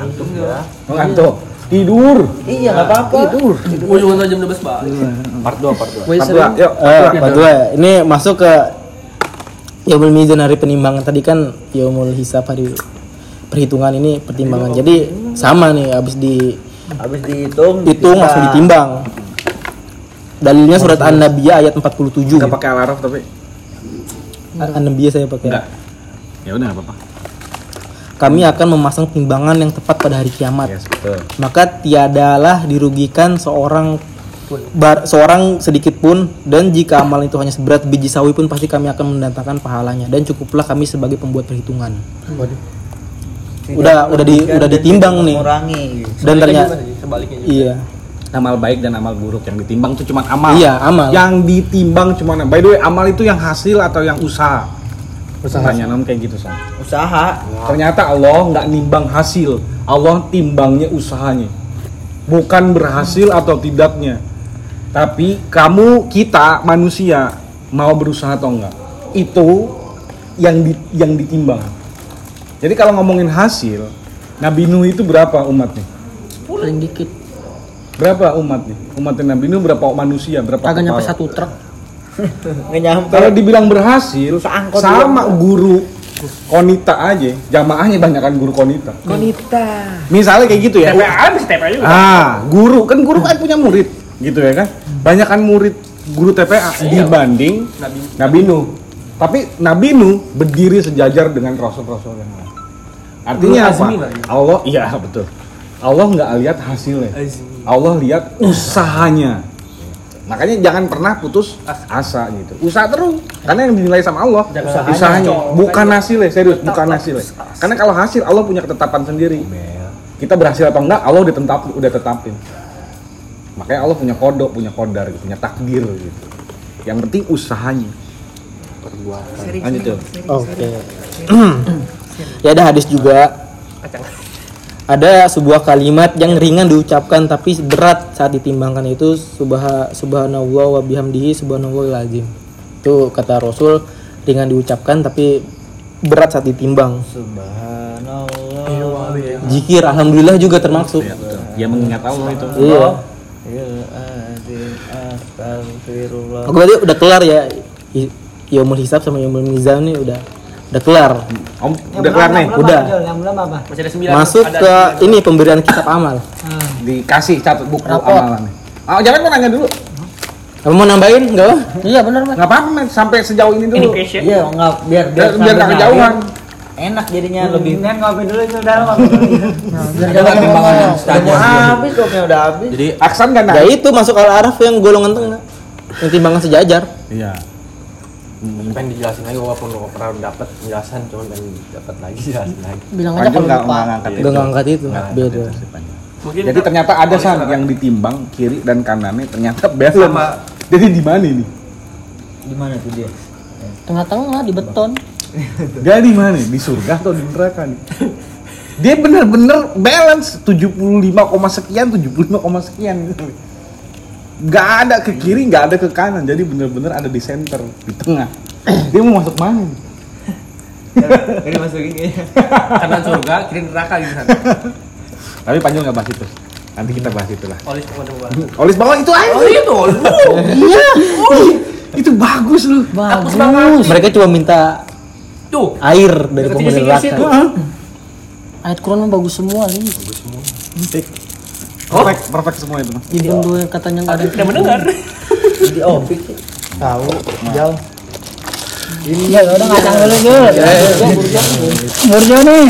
ngantuk ya Oh, ngantuk. Tidur. iya nggak apa-apa Tidur. Ujung-ujung jam 12 balik. part 2 part 2 Woi, Part seru. dua, Yuk, part dua. Dua, ini masuk ke Yaumul Mizan hari penimbangan tadi kan Yaumul Hisab hari perhitungan ini pertimbangan. Jadi sama nih habis dihitung habis dihitung langsung ditimbang. Dalilnya surat An-Nabiyah ayat 47. Enggak pakai alarm tapi. An-Nabiyah saya pakai. Enggak. Ya udah enggak apa-apa. Kami akan memasang timbangan yang tepat pada hari kiamat. Yes, betul. Maka tiadalah dirugikan seorang bar- seorang sedikit pun dan jika amal itu hanya seberat biji sawi pun pasti kami akan mendatangkan pahalanya dan cukuplah kami sebagai pembuat perhitungan. Udah udah di udah ditimbang nih. mengurangi Dan ternyata Sebaliknya juga. iya. Amal baik dan amal buruk yang ditimbang itu cuma amal. Iya, amal. Yang ditimbang cuma by the way amal itu yang hasil atau yang usaha? Pertanyaan kayak gitu, Son. usaha Ternyata Allah nggak nimbang hasil, Allah timbangnya usahanya. Bukan berhasil atau tidaknya. Tapi kamu kita manusia mau berusaha atau enggak. Itu yang di, yang ditimbang. Jadi kalau ngomongin hasil, Nabi Nuh itu berapa umatnya? Paling dikit. Berapa umatnya? Umatnya Nabi Nuh berapa manusia? Berapa Kagak nyampe satu truk. Nggak nyampe Kalau dibilang berhasil, Seangkot sama guru konita aja, jamaahnya banyak kan guru konita. konita Misalnya kayak gitu ya. TPA habis TPA juga. Ah, guru kan guru kan punya murid, gitu ya kan? Banyak kan murid guru TPA dibanding Nabi. Nabi Nuh. Tapi Nabi Nuh berdiri sejajar dengan rasul-rasul yang lain. Artinya apa? azmi lagi. Allah, iya betul. Allah nggak lihat hasilnya. Azmi. Allah lihat usahanya. Makanya jangan pernah putus asa gitu. Usaha terus. Karena yang dinilai sama Allah usahanya, usahanya. bukan hasilnya, serius, bukan hasilnya. Karena kalau hasil Allah punya ketetapan sendiri. Kita berhasil apa enggak, Allah udah tetap udah tetapin. Makanya Allah punya kodok, punya kodar, gitu, punya takdir gitu. Yang penting usahanya. Perbuatan. Lanjut. Oke. ya ada hadis juga. Ada sebuah kalimat yang ringan diucapkan tapi berat saat ditimbangkan itu subha, subhanallah wa bihamdihi subhanallahil azim. Itu kata Rasul ringan diucapkan tapi berat saat ditimbang. subhanallah Jikir alhamdulillah juga termasuk. Ya, betul. Dia mengingat Allah itu. Iya. Ya azim, astagfirullah Oke berarti udah kelar ya Yaumul Hisab sama Yaumul Mizan nih udah udah kelar. Om, udah kelar nih. Udah. Yang belum apa? Masih ada 9. Masuk ke ini pemberian kitab amal. Dikasih catat buku Rapot. amalan nih. Oh, jangan mau nanya dulu. Kamu mau nambahin enggak? Iya benar, Mas. Nggak apa-apa, men. sampai sejauh ini dulu. Education. iya nggak biar Biar, biar nggak kejauhan. enak jadinya lebih Kan ngopi dulu itu udah ngopi dulu. biar jangan timbangan yang udah habis kopnya udah habis Jadi aksan kan Ya itu masuk al araf yang golongan tengah. Yang timbangan sejajar. Iya. Pengen dijelasin lagi walaupun lo pernah dapat penjelasan cuman pengen dapat lagi jelasin lagi Bilang aja kalau nggak lupa. nggak ngangkat Nggak ngangkat itu, Nggak ngangkat beda. itu sih, Panjang. mungkin Jadi ternyata ada san yang ditimbang kiri dan kanannya ternyata balance. Sama. Jadi di mana ini? di mana tuh dia Tengah-tengah di beton. Dia di mana? Di surga atau di neraka nih? Dia bener-bener balance 75, sekian 75, sekian gitu. Gak ada ke kiri, gak ada ke kanan. Jadi bener-bener ada di center, di tengah. Dia mau masuk mana? ini masukin kayaknya kanan surga kiri neraka gitu kan Tapi panjang nggak bahas itu. Nanti kita bahas itu lah. olis gua Olis bawah itu aja. oh itu olis Iya. Itu bagus loh. bagus banget Mereka cuma minta tuh air dari sini-sini situ. neraka. Ayat Quran mah bagus semua nih. Perfect, perfect semua itu. Jadi dua yang katanya nggak ada. tidak mendengar jadi opik sih Tahu, jauh. Ya udah ngacang dulu Jul. Burjo nih.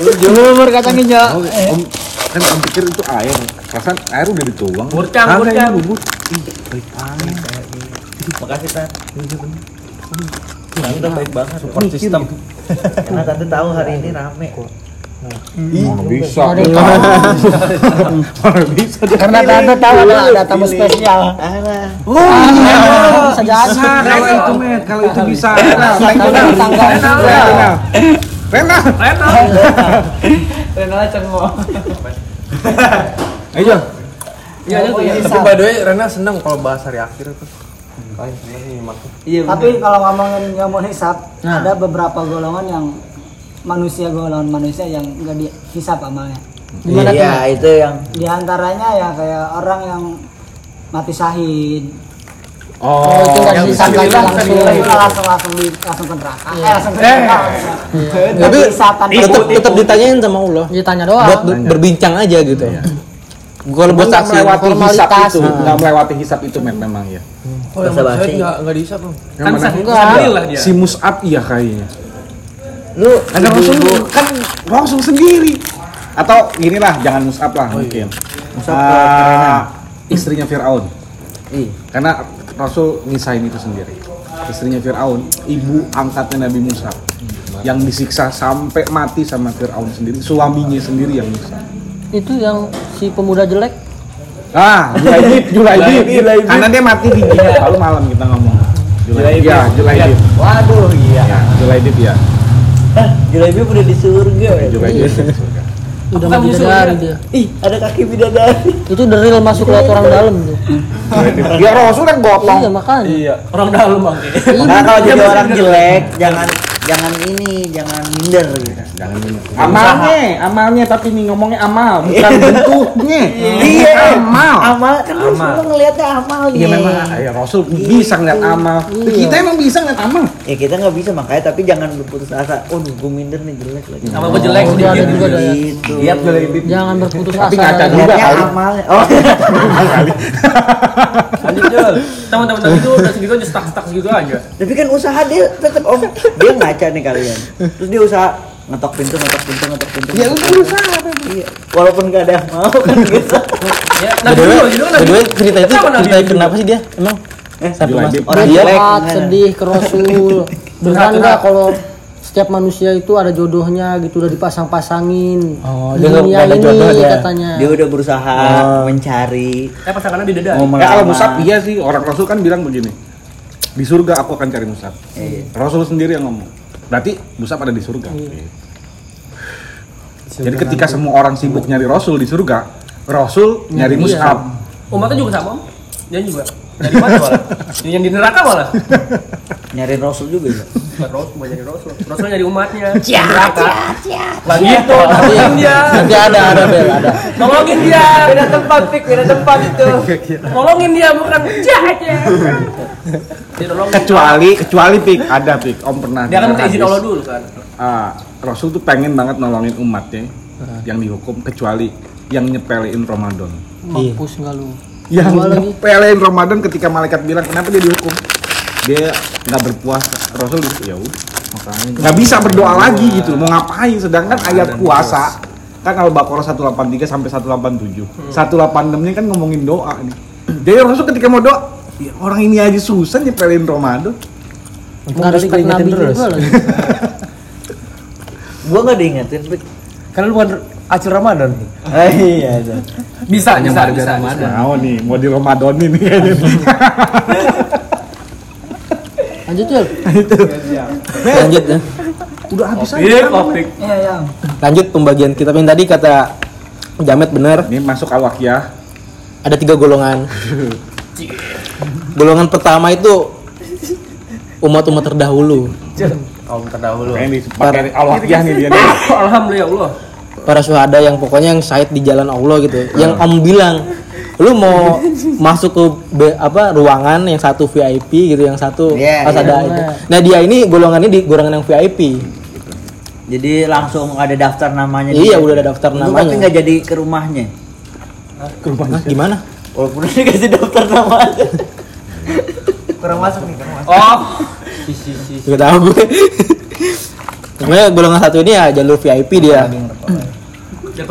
Burjo berkacang hijau. Om, kan om pikir itu air. Perasaan air udah dituang. Burcang. ini bubur. Ih, baik banget. makasih tan Tante baik banget Support system. karena tante tahu hari ini rame Ih, mana bisa. Mana bisa. Karena tante tahu ada ada tamu spesial. Oh, iya. Bisa jadi. Bisa kalau itu, Met. Kalau itu bisa. Rena, Rena. Rena. Rena. Rena. Rena cengok Ayo, iya ya tapi by the way Rena seneng kalau bahas hari akhir nih maksud iya Tapi kalau ngomongin ngomong hisap, Nah. ada beberapa golongan yang manusia golongan manusia yang enggak dihisap amalnya. Gimana tuh? Iya, itu yang di antaranya ya kayak orang yang mati syahid. Oh, itu nggak bisa dibilang, langsung. langsung langsung di, langsung ke neraka. Eh, langsung ke neraka. Nggak Tapi tetap tetap ditanyain sama Allah. Dia tanya doang. Buat ber- berbincang aja gitu. Kalau buat nggak saksi melewati hisap itu, nggak melewati hisap itu men, memang ya. Oh, yang nggak nggak dihisap Kan Enggak. Si Mus'ab iya kayaknya. Lu Ada Rasul kan Rasul sendiri. Atau inilah jangan Mus'ab lah mungkin. Mus'ab Ah, kekerenan. istrinya Fir'aun. Ih, Karena Rasul ngisain itu sendiri. Istrinya Fir'aun, ibu angkatnya Nabi Musa. Yang disiksa sampai mati sama Fir'aun sendiri, suaminya sendiri yang nyiksa. Itu yang si pemuda jelek. Ah, Julaidib, Julaidib. Karena dia mati di. Lalu malam kita ngomong. Julaidib. Ya, Julaidib. waduh iya. Ya, Julaidib ya. Hah, Julaibib udah di surga ya. Julaidib. di surga. Udah mau bidadari dia? Ih, ada kaki bidadari. Itu deril masuk lewat orang dalam tuh. Ya Rasul kan gotong. Iya makanya. Iya, orang dalam bang. Nah, kalau jadi orang jelek, jangan jangan ini, jangan minder gitu. Jangan ini. Amalnya, amalnya tapi nih ngomongnya amal, bukan bentuknya. Iya, amal. Amal kan lu semua ngeliatnya amal. Iya memang ya Rasul bisa ngeliat amal. Kita emang bisa ngeliat amal. Ya kita nggak bisa makanya tapi jangan berputus asa. Oh, gue minder nih jelek lagi. Sama gue jelek Oh, dia ada juga ada ya. Gitu. Lihat Julaidib. Jangan berputus Tapi asa. ngaca dari- juga kali. amalnya. Oh. Lanjut Jul. Teman-teman tadi tuh udah segitu aja stuck-stuck segitu aja. Tapi kan usaha dia tetap om. Dia ngaca nih kalian. Terus dia usaha ngetok pintu, ngetok pintu, ngetok pintu. Ya udah usaha. Iya. Walaupun gak ada yang mau kan gitu. Ya, way, dulu, gitu kan way, Nabi. cerita itu cerita dulu. kenapa sih dia? Emang Eh, sampai masuk Orang Dia sedih ke Rasul. Beneran Curhat, nggak kalau setiap manusia itu ada jodohnya gitu udah dipasang-pasangin. Oh, Di dia dunia ada ini jodoh dia. katanya. Dia udah berusaha Oh. mencari. Eh pasangannya di dada. Mau Ya kalau. Musab iya sih, orang Rasul kan bilang begini. Di surga aku akan cari Musab. Iya. Rasul sendiri yang ngomong. Berarti Musab ada di surga. Jadi ketika semua orang sibuk nyari Rasul di surga, Rasul nyari Iya. Musab. Umatnya juga sama, Om. Dia juga. Dari mana malah? Yang di neraka malah. Nyari Rasul juga ya. Bukan Rasul, bukan nyari Rasul. Rasul nyari umatnya. Di neraka. Lagi itu, tolongin dia. Nanti ada ada bel ada. Tolongin dia. Beda tempat, Pik. Beda tempat itu. Tolongin dia, bukan jahat ya. Dia tolongin. Kecuali kecuali pik ada pik. Om pernah Dia kan minta izin. Allah dulu kan. Ah, Rasul tuh pengen banget nolongin umatnya yang dihukum kecuali yang nyepelein Ramadan. Mampus nggak lu? Yang nyepelein Ramadan ketika malaikat bilang kenapa dia dihukum? Dia nggak berpuasa. Rasul gitu, ya udah. Nggak bisa berdoa lagi gitu. Mau ngapain? Sedangkan ayat puasa kan Al-Baqarah 183 sampai 187. 186-nya kan ngomongin doa nih. Jadi Rasul ketika mau doa, "Ya, orang ini aja susah nyepelein Ramadan. Nggak Nabi juga lagi. Gua nggak diingetin. Karena lu bukan acil Ramadan. Ah, iya, iya. Bisa, bisa, bisa. bisa. Mau nih, mau di Ramadan ini kayaknya. nih. Lanjut Jul. Lanjut ya. Udah habis aja. Iya, topik. Iya, iya. Lanjut pembagian kitab yang tadi kata Jamet bener Ini masuk al-Waqiah. ada tiga golongan. golongan pertama itu umat-umat terdahulu. Kaum terdahulu. Ini pakai al-Waqiah nih dia nih. Alhamdulillah Allah. Para syuhada yang pokoknya yang syahid di jalan Allah gitu yang om bilang lu mau masuk ke be- apa ruangan yang satu VIP gitu yang satu Iya, pas iya. ada itu nah dia ini golongannya di golongan yang VIP Jadi langsung ada daftar namanya. Iya, udah ada daftar Lu namanya. Tapi nggak jadi ke rumahnya. Hah, gimana Walaupun udah dikasih daftar nama aja. Kurang masuk nih, kurang masuk. Oh, Gak tahu gue Sebenarnya golongan satu ini ya jalur VIP dia.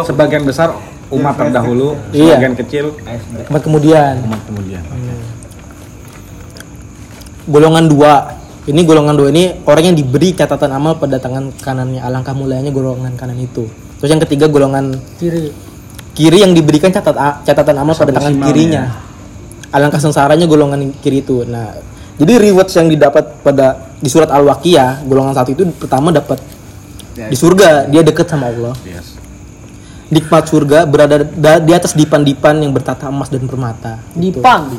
Sebagian besar umat terdahulu, Iya. sebagian kecil Umat kemudian. umat kemudian. golongan dua. Ini golongan dua ini orang yang diberi catatan amal pada tangan kanannya. Alangkah mulianya golongan kanan itu. Terus yang ketiga golongan Kiri. kiri yang diberikan catat catatan amal pada tangan kirinya. Alangkah sengsaranya golongan kiri itu. Nah jadi rewards yang didapat pada di surat al-waqiah golongan satu itu pertama dapat di surga dia deket sama Allah Yes. nikmat surga berada da- di atas dipan-dipan yang bertata emas dan permata Dipan.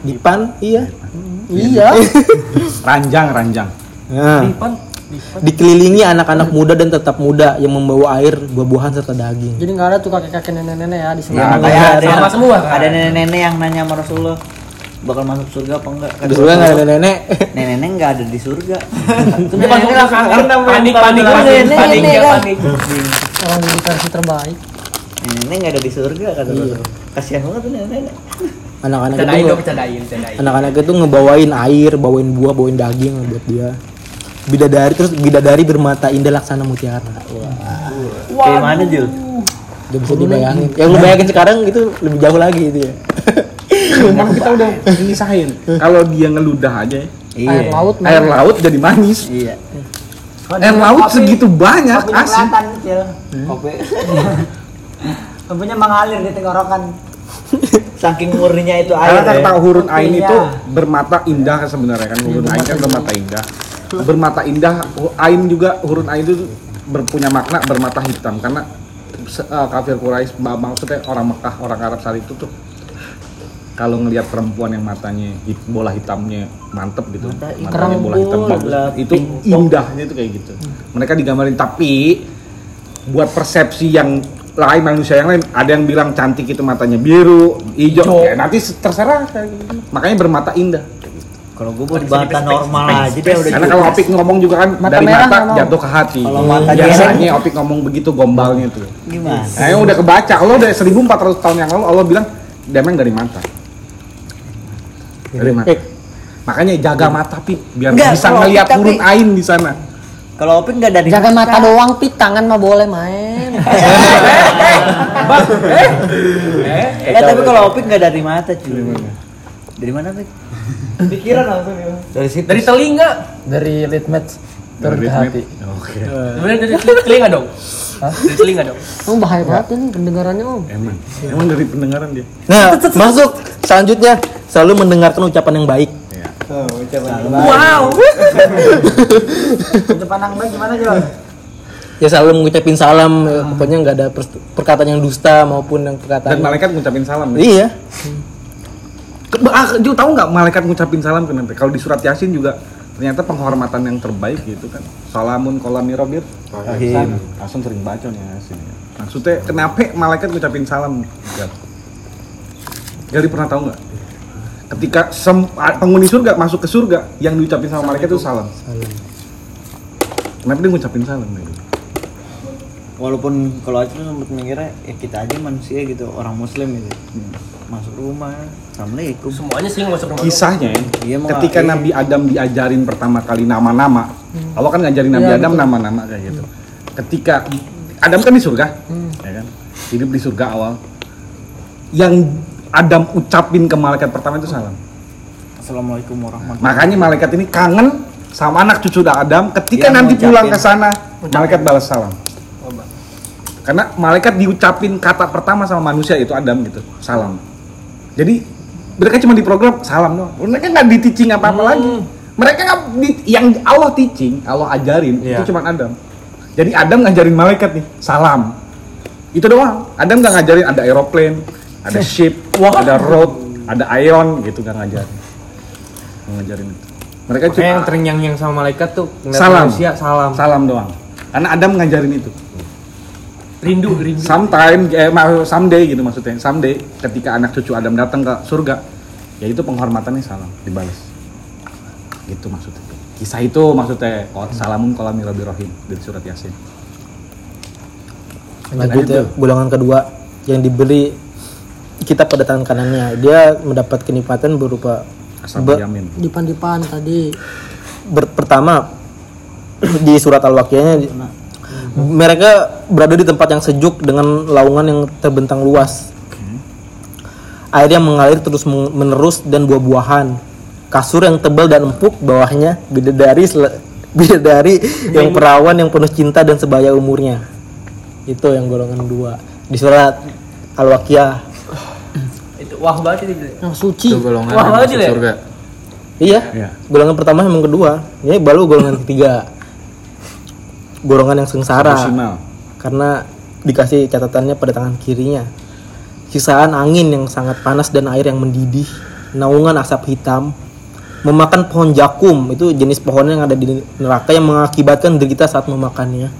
dipan iya Iya. Ranjang, ranjang. nah Dipan. Dikelilingi anak-anak muda dan tetap muda yang membawa air, buah-buahan serta daging. Jadi nggak ada tuh kakek-kakek nenek-nenek ya di Ya, sebelah. makanya ada sama semua, kan? ada nenek-nenek yang nanya sama Rasulullah bakal masuk surga apa enggak? Kata Di surga nggak ada nenek. Nenek-nenek enggak ada di surga. Dia langsung langsung panik panik panik panik ya panik. Orang di versi terbaik. Nenek enggak ada di surga kata Rasulullah. Kasihan banget tuh nenek-nenek. Anak-anak itu anak-anak itu ngebawain air, bawain buah, bawain daging buat dia. Bidadari terus bidadari bermata indah laksana mutiara. Wah, Kayak mana, Jul? udah bisa dibayangin. Yang lu bayangin sekarang itu lebih jauh lagi itu ya. Emang kita udah ngisahin. Kalau dia ngeludah aja ya, Air laut. air laut jadi manis. Iya. Air laut segitu banyak Kopinya asin. kecil. Kopi. Kopinya mengalir di tenggorokan. Saking murninya itu air. Karena kan ya. tahu hurun ain Kopinya. itu bermata indah kan sebenarnya kan hurun ain kan bermata indah. Bermata indah ain juga hurun ain itu berpunya makna bermata hitam karena eh, kafir Quraisy ma- maksudnya orang Mekah orang Arab saat itu tuh kalau ngelihat perempuan yang matanya hit- bola hitamnya mantep gitu matanya bola hitam bagus itu indahnya itu kayak gitu. Mereka digambarin tapi buat persepsi yang lain manusia yang lain ada yang bilang cantik itu matanya biru hijau. Ya nanti terserah gitu. makanya bermata indah. Kalau gue buat bata normal aja deh udah karena kalau Opik ngomong juga kan Mata dari mata mau. jatuh ke hati. Kalau mata biasanya Opik ngomong begitu gombalnya tuh. Gimana? nah, yang udah kebaca. Allah udah 1400 tahun yang lalu Allah bilang demeng dari mata dari mata makanya jaga mata Pik biar Enggak, bisa tapi- hurun ain di sana Kalau Opik nggak dari Jaga mata doang, pik tangan mah boleh main. Eh, tapi kalau Opik nggak dari mata cuy. Dari mana Opik? Pikiran langsung ya. Dari situ. Dari telinga. Dari litmet turun ke hati. oke Sebenarnya dari telinga dong. Dari telinga dong. Oh bahaya banget ini pendengarannya om. emang emang dari pendengaran dia Nah, masuk selanjutnya selalu mendengarkan ucapan yang baik. Iya. Oh, coba. Wow. Untuk pandang baik gimana, Jon? Ya selalu mengucapin salam, ya, pokoknya nggak ada perkataan yang dusta maupun yang perkataan. dan malaikat ngucapin salam ya? Iya. Ke- Ah, Ju tahu nggak malaikat ngucapin salam kenapa? Kalau di surat Yasin juga ternyata penghormatan yang terbaik gitu kan. Salamun kolami robir. Rahim. Langsung sering baca nih Yasin. ya. Maksudnya kenapa malaikat ngucapin salam? Jadi pernah tahu nggak? Ketika sem- penghuni surga masuk ke surga, yang diucapin sama malaikat itu salam. Kenapa dia ngucapin salam? gitu? Walaupun kalau aku sempat mikirnya ya kita aja manusia gitu, orang muslim gitu. Masuk rumah, Assalamualaikum. Semuanya sih masuk rumah. Kisahnya ya, Iya, ketika iya. Nabi Adam diajarin pertama kali nama-nama, Allah kan ngajarin Nabi Iya, Adam betul. nama-nama kayak gitu. Ketika Adam kan di surga, ya kan, hidup di surga awal. Yang Adam ucapin ke malaikat pertama itu salam. Assalamualaikum warahmatullahi Makanya malaikat ini kangen sama anak cucu Adam. Ketika Dia nanti pulang ke sana, malaikat balas salam. Karena malaikat diucapin kata pertama sama manusia itu Adam gitu, salam. Jadi mereka cuma diprogram salam doang. Mereka nggak di teaching apa-apa lagi. Mereka nggak di- yang Allah teaching, Allah ajarin itu cuma Adam. Jadi Adam ngajarin malaikat nih, salam. Itu doang. Adam nggak ngajarin ada aeroplane, ada ship, ada road, ada ion gitu nggak ngajarin. Ngajarin itu. Mereka Kayak yang cuma terngiang-ngiang sama malaikat tuh Salam. manusia salam. salam doang. Karena Adam ngajarin itu. Rindu, rindu. Sometime, eh, someday gitu maksudnya. Someday ketika anak cucu Adam datang ke surga, ya itu penghormatannya salam dibalas. Gitu maksudnya. Kisah itu maksudnya oh, salamun kolami rabbi rohim dari surat Yasin. Lanjut ya, golongan kedua yang diberi kitab pada tangan kanannya. Dia mendapat kenikmatan berupa Asal Be- yamin. Dipan-dipan tadi. ber- pertama di surat al-waqiahnya di- mereka berada di tempat yang sejuk dengan laungan yang terbentang luas. Air yang mengalir terus men- menerus dan buah-buahan. Kasur yang tebal dan empuk bawahnya bidadari bidadari yang perawan yang penuh cinta dan sebaya umurnya. Itu yang golongan dua di surat al-waqiah wah banget itu. Yang suci. Itu golongan Wah, banget ya? surga. iya Iya. golongan pertama yang kedua ini baru golongan ketiga golongan yang sengsara Maksimal. karena dikasih catatannya pada tangan kirinya. Sisaan angin yang sangat panas dan air yang mendidih, naungan asap hitam, memakan pohon jakum itu jenis pohon yang ada di neraka yang mengakibatkan derita saat memakannya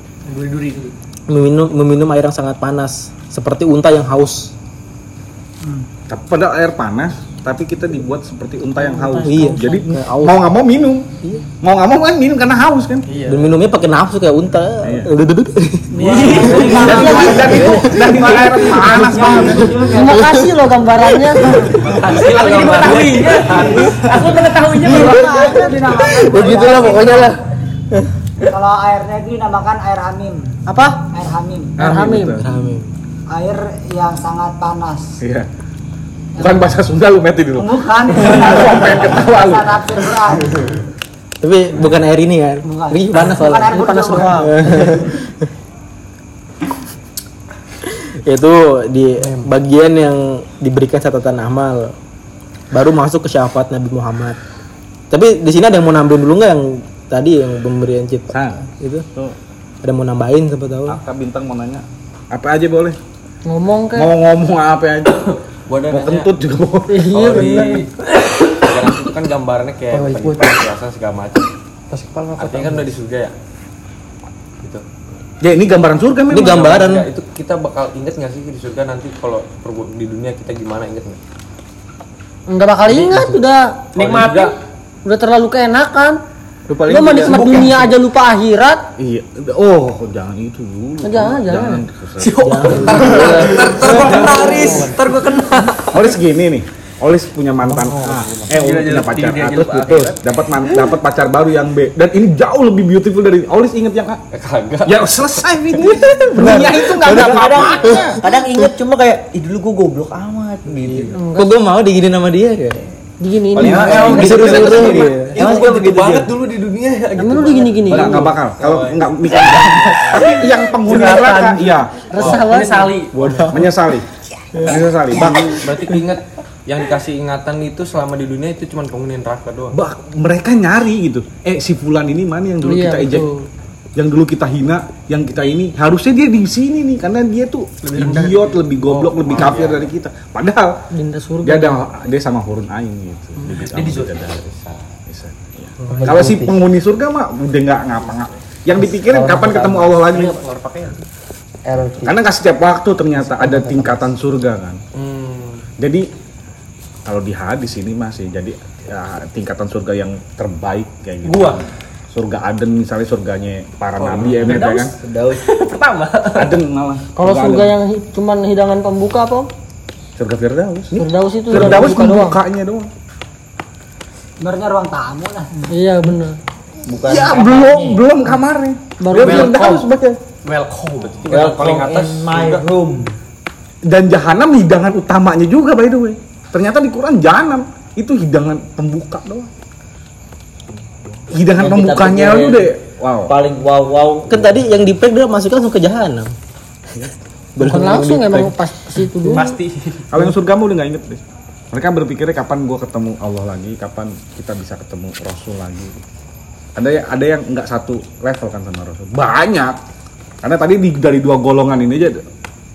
meminum meminum air yang sangat panas seperti unta yang haus Tapi pada air panas, tapi kita dibuat seperti unta yang haus. Iya. Jadi haus. mau nggak mau minum. Mau nggak mau kan minum karena haus kan. dan minumnya pakai nafsu kayak unta Iya. Iya. Dan, dan itu dan itu air panas banget. Terima kasih loh gambarannya. Aku jadi mengetahuinya. Aku mengetahuinya baru begitulah pokoknya lah Kalau airnya itu dinamakan air hamim. Apa? Air hamim. Ah, Hamim. Air yang sangat panas. Iya. Bukan bahasa Sunda lu meti dulu. Bukan. pengen ketawa lu. Tapi bukan air ini kan Bukan. ini panas soalnya Ini panas doang. itu di bagian yang diberikan catatan amal baru masuk ke syafaat Nabi Muhammad tapi di sini ada yang mau nambahin dulu nggak yang tadi yang pemberian cipta San, itu tuh. ada mau nambahin siapa tahu Kakak bintang mau nanya. Apa aja boleh. Ngomong ke. Mau ngomong apa aja. Gua ada Mau nanya, kentut juga boleh. Iya kalau di bener. Jangan itu kan gambarnya kayak Oh, penjelasan segala macam. Pas kepala Artinya kan udah di surga ya. Gitu. Ya ini gambaran surga memang. ini gambaran Enggak, itu kita bakal inget nggak sih di surga nanti kalau perbu- di dunia kita gimana inget nggak? Enggak bakal ingat udah surga, udah terlalu keenakan. Lu paling Lu mau nikmat dunia aja lupa akhirat. Iya. Oh, jangan itu dulu. Jangan, jangan. Ntar gue kena. Olis gini nih. Olis punya mantan A. Eh, Olis punya pacar A terus putus, dapat dapat pacar baru yang B. Dan ini jauh lebih beautiful dari Olis inget yang A. eh, kagak. Ya selesai ini. Dunia itu nggak ada apa-apanya. Kadang inget cuma kayak, ih dulu gue goblok amat gitu. kok gue mau digini nama dia ya Paling ini. emang disuruh-suruh gitu. gitu. Emang gue begitu banget dulu di dunia ya. Emang lu digini-gini. Enggak, enggak bakal. Kalau enggak nikah. Tapi yang penghuni neraka, iya. Resah Ini banget. Sali. Menyesali. Menyesali. Bang, Berarti inget yang dikasih ingatan itu selama di dunia itu cuma penghuni neraka doang. bah, mereka nyari gitu. Eh, si fulan ini mana yang dulu Iya, kita ejek? betul. Yang dulu kita hina, yang kita ini harusnya dia di sini nih karena dia tuh idiot, lebih goblok, lebih kafir dari kita. Padahal Dinda surga. dia ada dia sama hurun ain gitu. Dia di surga. Bisa. Iya. Kalau si penghuni surga mah udah nggak ngapa-ngapa. Yang dipikirin kapan ketemu Allah lagi. Karena nggak setiap waktu ternyata ada tingkatan surga kan. Hmm. Jadi kalau di hadis ini masih jadi ya, tingkatan surga yang terbaik kayak gitu. Gua. Surga Aden misalnya surganya para nabi ya, kan? Pertama. Aden malah. Kalau surga yang cuman hidangan pembuka apa? Surga Firdaus. Nih, Firdaus itu Firdaus pembukanya doang. Sebenarnya ruang tamu lah. Iya benar. Bukan Ya belum belum kamarnya. Baru welcome. Firdaus baca. Welcome. Berarti tingkatan paling atas surga. room. Dan jahanam hidangan utamanya juga by the way. Ternyata di Quran jahanam itu hidangan pembuka doang. Hidangan Yang pembukanya lu deh. Wow. Paling wow wow. kan tadi yang di dia masuk langsung ke jahanam Bukan langsung emang pas ke situ dulu. Pasti. Kalau yang surga udah nggak inget deh. Mereka berpikirnya kapan gua ketemu Allah lagi, kapan kita bisa ketemu Rasul lagi. Ada yang ada yang nggak satu level kan sama Rasul. Banyak. Karena tadi di, dari dua golongan ini aja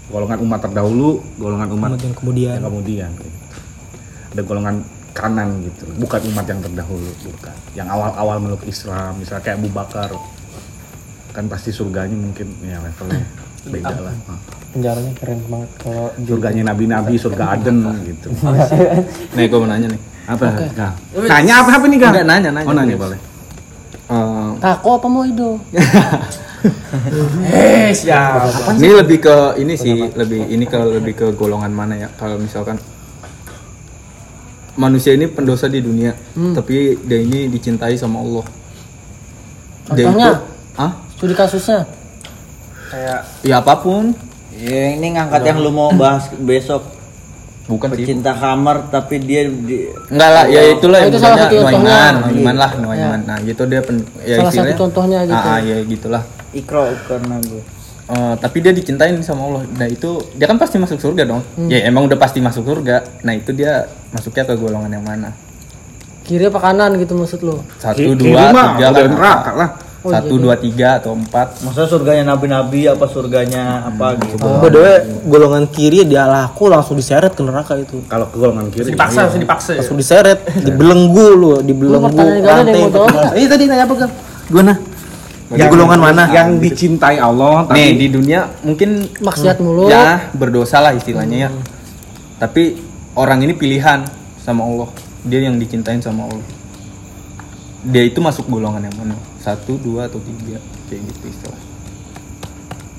golongan umat terdahulu, golongan umat kemudian kemudian yang kemudian ada golongan kanan gitu. Bukan umat yang terdahulu bukan. Yang awal-awal meluk Islam misalnya kayak Abu Bakar. Kan pasti surganya mungkin ya levelnya beda lah. Nah, penjaranya keren banget kalau surganya nabi-nabi surga Aden gitu. Nih gue mau nanya nih. apa? Kang? nanya apa apa nih kang? Enggak, nanya, nanya. oh nanya boleh. Eh, Kako apa mau itu? Eh, siap. ini lebih ke ini sih, lebih ini ke lebih ke golongan mana ya? Kalau misalkan manusia ini pendosa di dunia, tapi dia ini dicintai sama Allah. Dia Contohnya? itu, ah, Studi kasusnya. ya apa pun, Ya, ini ngangkat yang lu mau bahas besok. bukan sih. Pecinta kamar tapi dia di, Enggak lah, ya itulah Oh, yang itu salah satu contohnya. Noiman, Noiman lah, Noiman. Nah, gitu dia pen, ya Salah satu istilahnya. contohnya gitu. Ah, ah, ya gitulah. ikro karena gue. Eh, tapi dia dicintain sama Allah. Nah itu dia kan pasti masuk surga dong. Hmm. Ya emang udah pasti masuk surga. Nah itu dia masuknya ke golongan yang mana? Kiri apa kanan gitu maksud lo? Satu, Ki- dua, kiri tiga kan? neraka lah Oh, satu dua tiga atau empat Maksudnya surganya nabi-nabi apa surganya apa gitu. By the way, golongan kiri dia laku langsung diseret ke neraka itu. Kalau ke golongan kiri. Dipaksa, langsung dipaksa. ya? Langsung diseret, dibelenggu lu, dibelenggu jawab? Eh tadi nanya apa kan? Gimana? Di golongan mana? Yang dicintai Allah tapi nih. di dunia mungkin Maksiat mulu. ya berdosa lah istilahnya ya. Tapi orang ini pilihan sama Allah. Dia yang dicintain sama Allah. Dia itu masuk golongan yang mana? Satu dua atau tiga? Kayak gitu istilah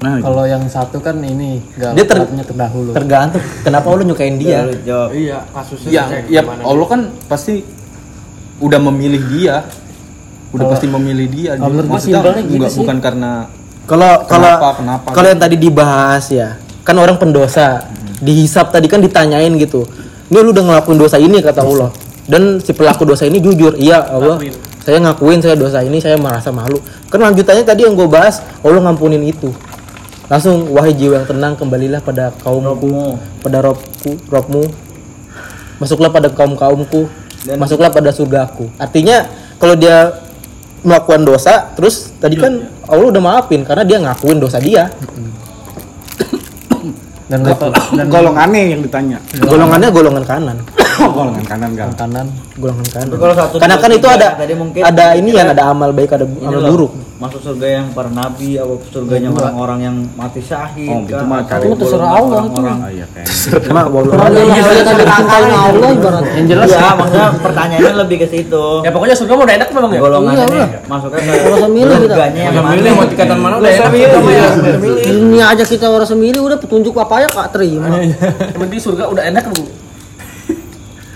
nah, Kalau yang satu kan ini Dia ter- terdahulu. Tergantung kenapa lu nyukain dia. Lu jawab. Iya, kasusnya ya ya Allah kan pasti udah memilih dia udah pasti memilih dia kalau maksudnya gitu enggak sih. bukan karena Kalau kalau Kenapa, kenapa? kalau yang tadi dibahas ya, kan orang pendosa dihisap tadi kan ditanyain gitu. Ini lu udah ngelakuin dosa ini kata Allah. Dan si pelaku dosa ini jujur, iya Allah, saya ngakuin saya dosa ini, saya merasa malu. Kan lanjutannya tadi yang gue bahas, Allah ngampunin itu. Langsung wahai jiwa yang tenang kembalilah pada kaumku, pada robku, robmu. Masuklah pada kaum kaumku, masuklah pada surgaku. Artinya kalau dia melakukan dosa, terus tadi kan Allah udah maafin karena dia ngakuin dosa dia. Dan dan golongannya yang ditanya. Golongannya golongan kanan, golongan kanan gal. kanan. Golongan kanan. Tapi kalau satu, Karena kan itu ada tadi mungkin ada ini ya, ada amal baik, ada Ini amal loh, buruk. Masuk surga yang para nabi atau surganya orang-orang yang mati syahid Oh, itu mah Atau cari- Itu terserah Allah itu. Ah, iya kayaknya. Cuma Orang yang kalian ada dicintai Allah ibaratnya. Yang jelas Iya, maksudnya pertanyaannya lebih ke situ. Ya pokoknya surga mau udah enak memang ya? Golongannya Iya, masuknya ke Kalau semilih kita. yang milih mau tingkatan mana udah enak milih, ya. iya. Milih. Dunia aja kita orang semilih udah petunjuk apa ya kak terima. Yang penting surga udah enak bu.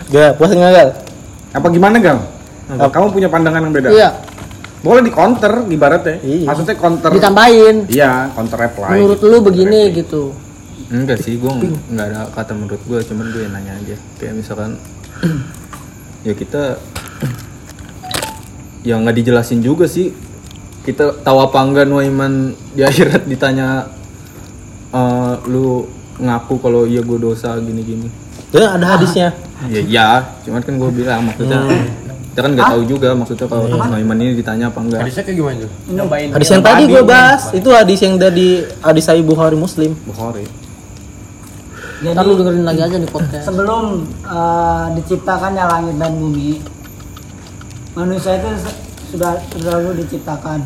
Gak puas nggak gal? Apa gimana gal? Kamu punya pandangan yang beda? Iya. Boleh di counter ibaratnya. Iya. Maksudnya counter. Ditambahin. Iya, counter reply. Menurut lu begini gitu. Enggak sih, gue nggak ada kata menurut gue, cuman gue nanya aja. Kayak misalkan, ya kita, ya nggak dijelasin juga sih. Kita tahu apa enggak Nuaiman di akhirat ditanya, "Eh, lu ngaku kalau iya gue dosa gini-gini. Dan ada hadisnya. Ya, ya, cuman kan gue bilang maksudnya, kita kan nggak tahu juga maksudnya kalau Nuaiman ini ditanya apa enggak. Hadisnya kayak gimana tuh? Nyobain. Hadis yang tadi gue bahas itu hadis yang dari hadis Sahih Bukhari Muslim. Bukhari. Ntar lu dengerin lagi aja di podcast. sebelum eh, diciptakannya langit dan bumi manusia itu sudah terlalu diciptakan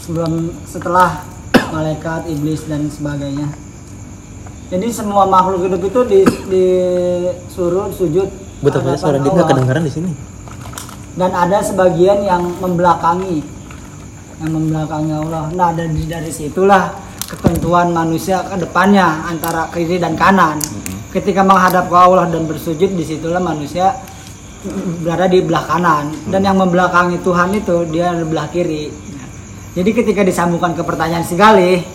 sebelum setelah malaikat iblis dan sebagainya jadi semua makhluk hidup itu di, disuruh sujud. Betul suara dia nggak kedengaran di sini. dan ada sebagian yang membelakangi. Yang membelakangi Allah. Nah dari dari situlah ketentuan manusia ke depannya antara kiri dan kanan. Ketika menghadap ke Allah dan bersujud di situlah manusia berada di belah kanan. Dan yang membelakangi Tuhan itu dia di belah kiri. Jadi ketika disambungkan ke pertanyaan si Galih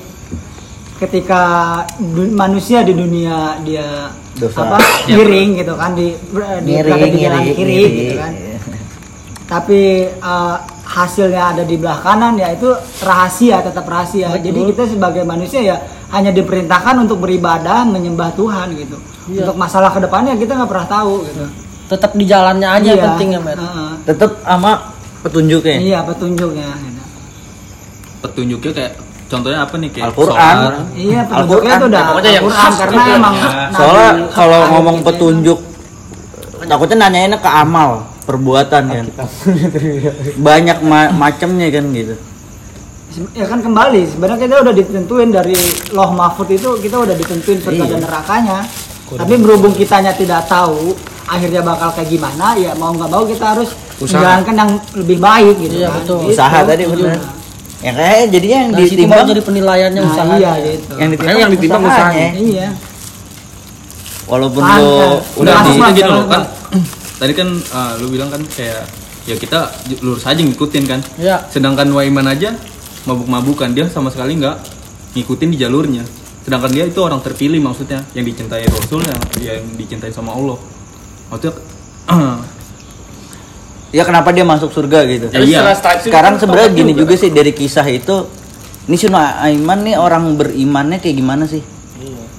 ketika manusia di dunia dia Dosa. apa miring gitu kan di, di berada di jalan Ngiri, kiri gitu kan tapi eh, hasilnya ada di belah kanan ya itu rahasia tetap rahasia jadi kita sebagai manusia ya hanya diperintahkan untuk beribadah menyembah Tuhan gitu untuk masalah ke depannya kita nggak pernah tahu gitu Tetap di jalannya aja Iya, pentingnya, Bet. heeh. Tetap sama petunjuknya. iya petunjuknya. Petunjuknya kayak, contohnya apa nih? Kayak Al-Quran. iya petunjuknya Al-Quran. itu udah Ya, pokoknya yang Al-Quran khas karena gitu ya. emang Soalnya Nabi- kalau ngomong petunjuk, takutnya nanyainnya ke amal, perbuatan kan. Banyak ma- macamnya kan gitu. ya kan kembali sebenarnya kita udah ditentuin dari loh mahfud itu kita udah ditentuin surga Iya. dan nerakanya tapi berhubung kitanya tidak tahu akhirnya bakal kayak gimana ya mau nggak mau kita harus menjalankan yang lebih baik gitu Iya, kan betul. Gitu. Usaha tadi bener. Ya kayak jadinya yang baru ditimbang jadi penilaiannya nah, usahanya. iya gitu yang ditimbang, yang ditimbang usahanya. iya Walaupun lo udah di gitu loh lah. kan tadi kan ah, lu bilang kan kayak ya kita lurus aja ngikutin kan Iya. sedangkan Waiman aja mabuk-mabukan dia sama sekali nggak ngikutin di jalurnya sedangkan dia itu orang terpilih maksudnya yang dicintai Rasul yang, yang dicintai sama Allah maksudnya ya kenapa dia masuk surga gitu. Ya, iya. Sekarang sebenarnya gini juga sih dari kisah itu ini si Aiman nih orang berimannya kayak gimana sih?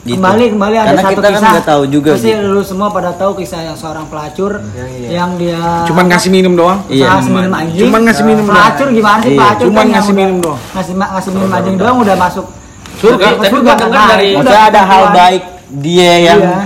Gitu. kembali kembali ada Karena satu kita kan kisah nggak tahu juga pasti gitu. lu semua pada tahu kisah yang seorang pelacur yang dia Cuman ngasih minum doang. Iya, ngasih minum anjing Cuman ngasih minum doang. pelacur gimana sih Iya, pelacur cuman kan ngasih minum doang. ngasih ma- ngasih minum anjing doang udah masuk Surga. Tapi surga kan? dari- udah ada hal baik dia yang Iya.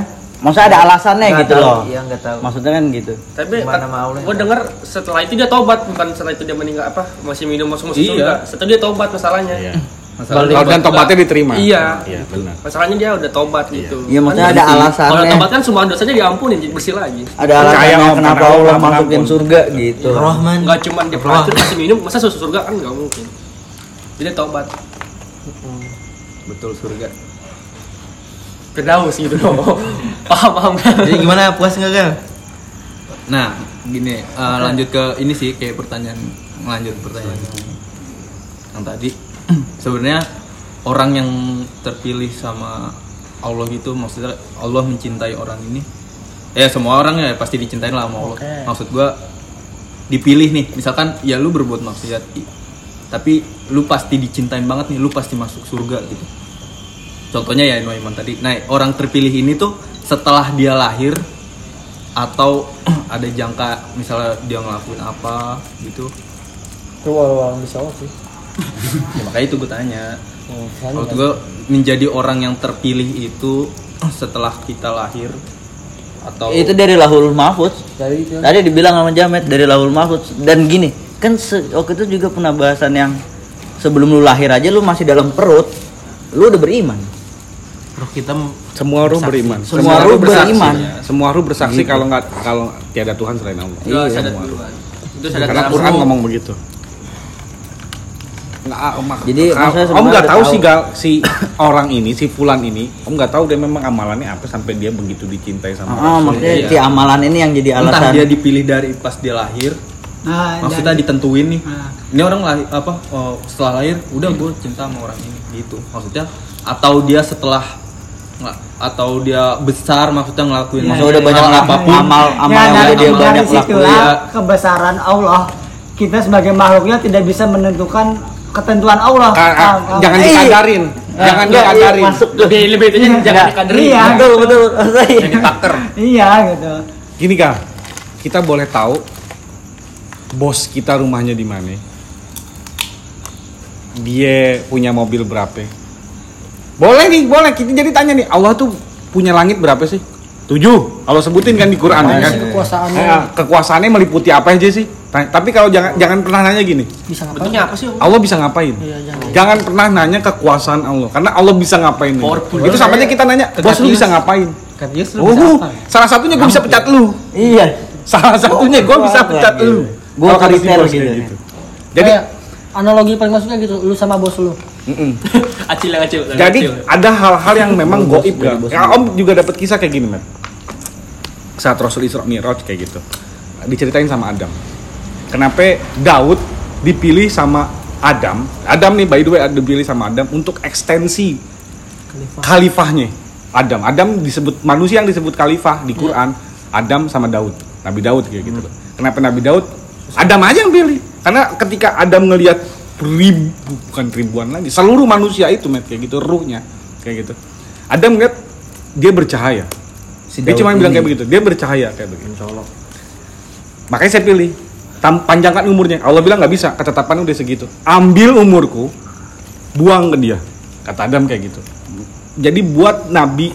Maksudnya ada alasannya Nggak gitu tahu, loh. Iya nggak tahu. Maksudnya kan gitu. Tapi gue denger setelah itu dia tobat bukan setelah itu dia meninggal apa masih minum masuk masuk Iya. Setelah dia tobat masalahnya. Iya. Masalah Kalau dan tobatnya diterima. Iya. Iya, benar. Masalahnya dia udah tobat gitu. Iya maksudnya Kan ada alasannya. Kalau tobat kan semua dosanya diampunin jadi bersih lagi. Ada alasannya kenapa karena Allah Allah masukin surga gitu. Rahman. Enggak cuma dia pelacur masih minum, masa masuk surga kan enggak mungkin. Jadi dia tobat. betul surga. Firdaus gitu loh. paham paham kan? Jadi gimana puas nggak Gal? Nah, gini, eh, lanjut ke ini sih kayak pertanyaan lanjut pertanyaan yang tadi. Sebenarnya orang yang terpilih sama Allah gitu, maksudnya Allah mencintai orang ini. Ya semua orang ya pasti dicintai lah sama Allah. Maksud gua dipilih nih, misalkan ya lu berbuat maksiat, tapi lu pasti dicintain banget nih, lu pasti masuk surga gitu. Contohnya ya Noiman tadi. Nah, orang terpilih ini tuh setelah dia lahir atau ada jangka misalnya dia ngelakuin apa gitu Itu walau bisa sih. ya, makanya itu gue tanya Oh, soalnya kalau gue menjadi orang yang terpilih itu setelah kita lahir atau Itu dari lahul mahfuz. dari itu Tadi dibilang sama Jamet dari lahul mahfuz dan gini kan se- waktu itu juga pernah bahasan yang sebelum lu lahir aja lu masih dalam perut lu udah beriman Roh kita Semua ruh beriman. semua ruh bersaksi, beriman ya. Semua ruh bersaksi kalau nggak kalau tiada Tuhan selain Allah. Iya, sadar semua ruh. Itu sadar Karena Quran ngomong begitu. Nggak, ah, om, Jadi, ah, maksudnya om sebenarnya nggak tahu tahu. sih gal si orang ini si Fulan ini, om nggak tahu dia memang amalannya apa sampai dia begitu dicintai sama Ah, Rasul. maksudnya Iya. si amalan ini yang jadi entah alasan dia dipilih dari pas dia lahir nah maksudnya dan- ditentuin nih Nah. ini orang lahir apa oh, setelah lahir udah gue cinta sama orang ini gitu maksudnya atau dia setelah nggak atau dia besar maksudnya ngelakuin maksudnya udah banyak hal ngelakuin apa pun amal amal ya yang udah dia amal banyak dari lakuin. situlah kebesaran Allah. Kita sebagai makhluknya tidak bisa menentukan ketentuan Allah. Ah, ah, paham? jangan Eh, dikadarin, jangan Enggak, iya, dikadarin. masuk tuh. Lebih lebih itu jangan dikaderi. iya betul betul. Jadi taker. iya gitu. Gini kak, kita boleh tahu bos kita rumahnya di mana? Dia punya mobil berapa? Boleh nih, boleh. Kita jadi tanya nih, Allah tuh punya langit berapa sih? Tujuh. Allah sebutin kan di Quran ya kan? kekuasaannya Eh, kekuasaannya meliputi apa aja sih? Tanya- Tapi kalau jangan jangan pernah nanya gini, bisa ngapain? Bentuknya apa sih? Om? Allah bisa ngapain? Iya, jangan. Jangan pernah nanya kekuasaan Allah, karena Allah bisa ngapain. Powerful. Itu sama aja kita nanya, bos lu bisa ngapain? Kan lu bisa Oh, apa? salah satunya gue bisa pecat lu. iya Salah satunya gue bisa pecat lu. Karakter bos gitu. kayak Jadi, analogi paling masuknya gitu, lu sama bos lu. Acil yang acil. yang jadi acil. ada hal-hal yang memang goib bos Ya, Om juga dapat kisah kayak gini, Matt. Saat Rasul Isra Mi'raj kayak gitu. Diceritain sama Adam. Kenapa Daud dipilih sama Adam? Adam nih by the way dipilih sama Adam untuk ekstensi khalifahnya. Adam, Adam disebut manusia yang disebut khalifah di Quran. Adam sama Daud, Nabi Daud kayak gitu. Kenapa Nabi Daud? Adam aja yang pilih. Karena ketika Adam ngelihat ribu, bukan ribuan lagi, seluruh manusia itu met kayak gitu ruhnya kayak gitu. Adam ngeliat dia bercahaya. dia Daud cuma bilang kayak begitu, dia bercahaya kayak begitu. Makanya saya pilih. Tam, panjangkan umurnya. Allah bilang nggak bisa, ketetapan udah segitu. Ambil umurku, buang ke dia. Kata Adam kayak gitu. Jadi buat Nabi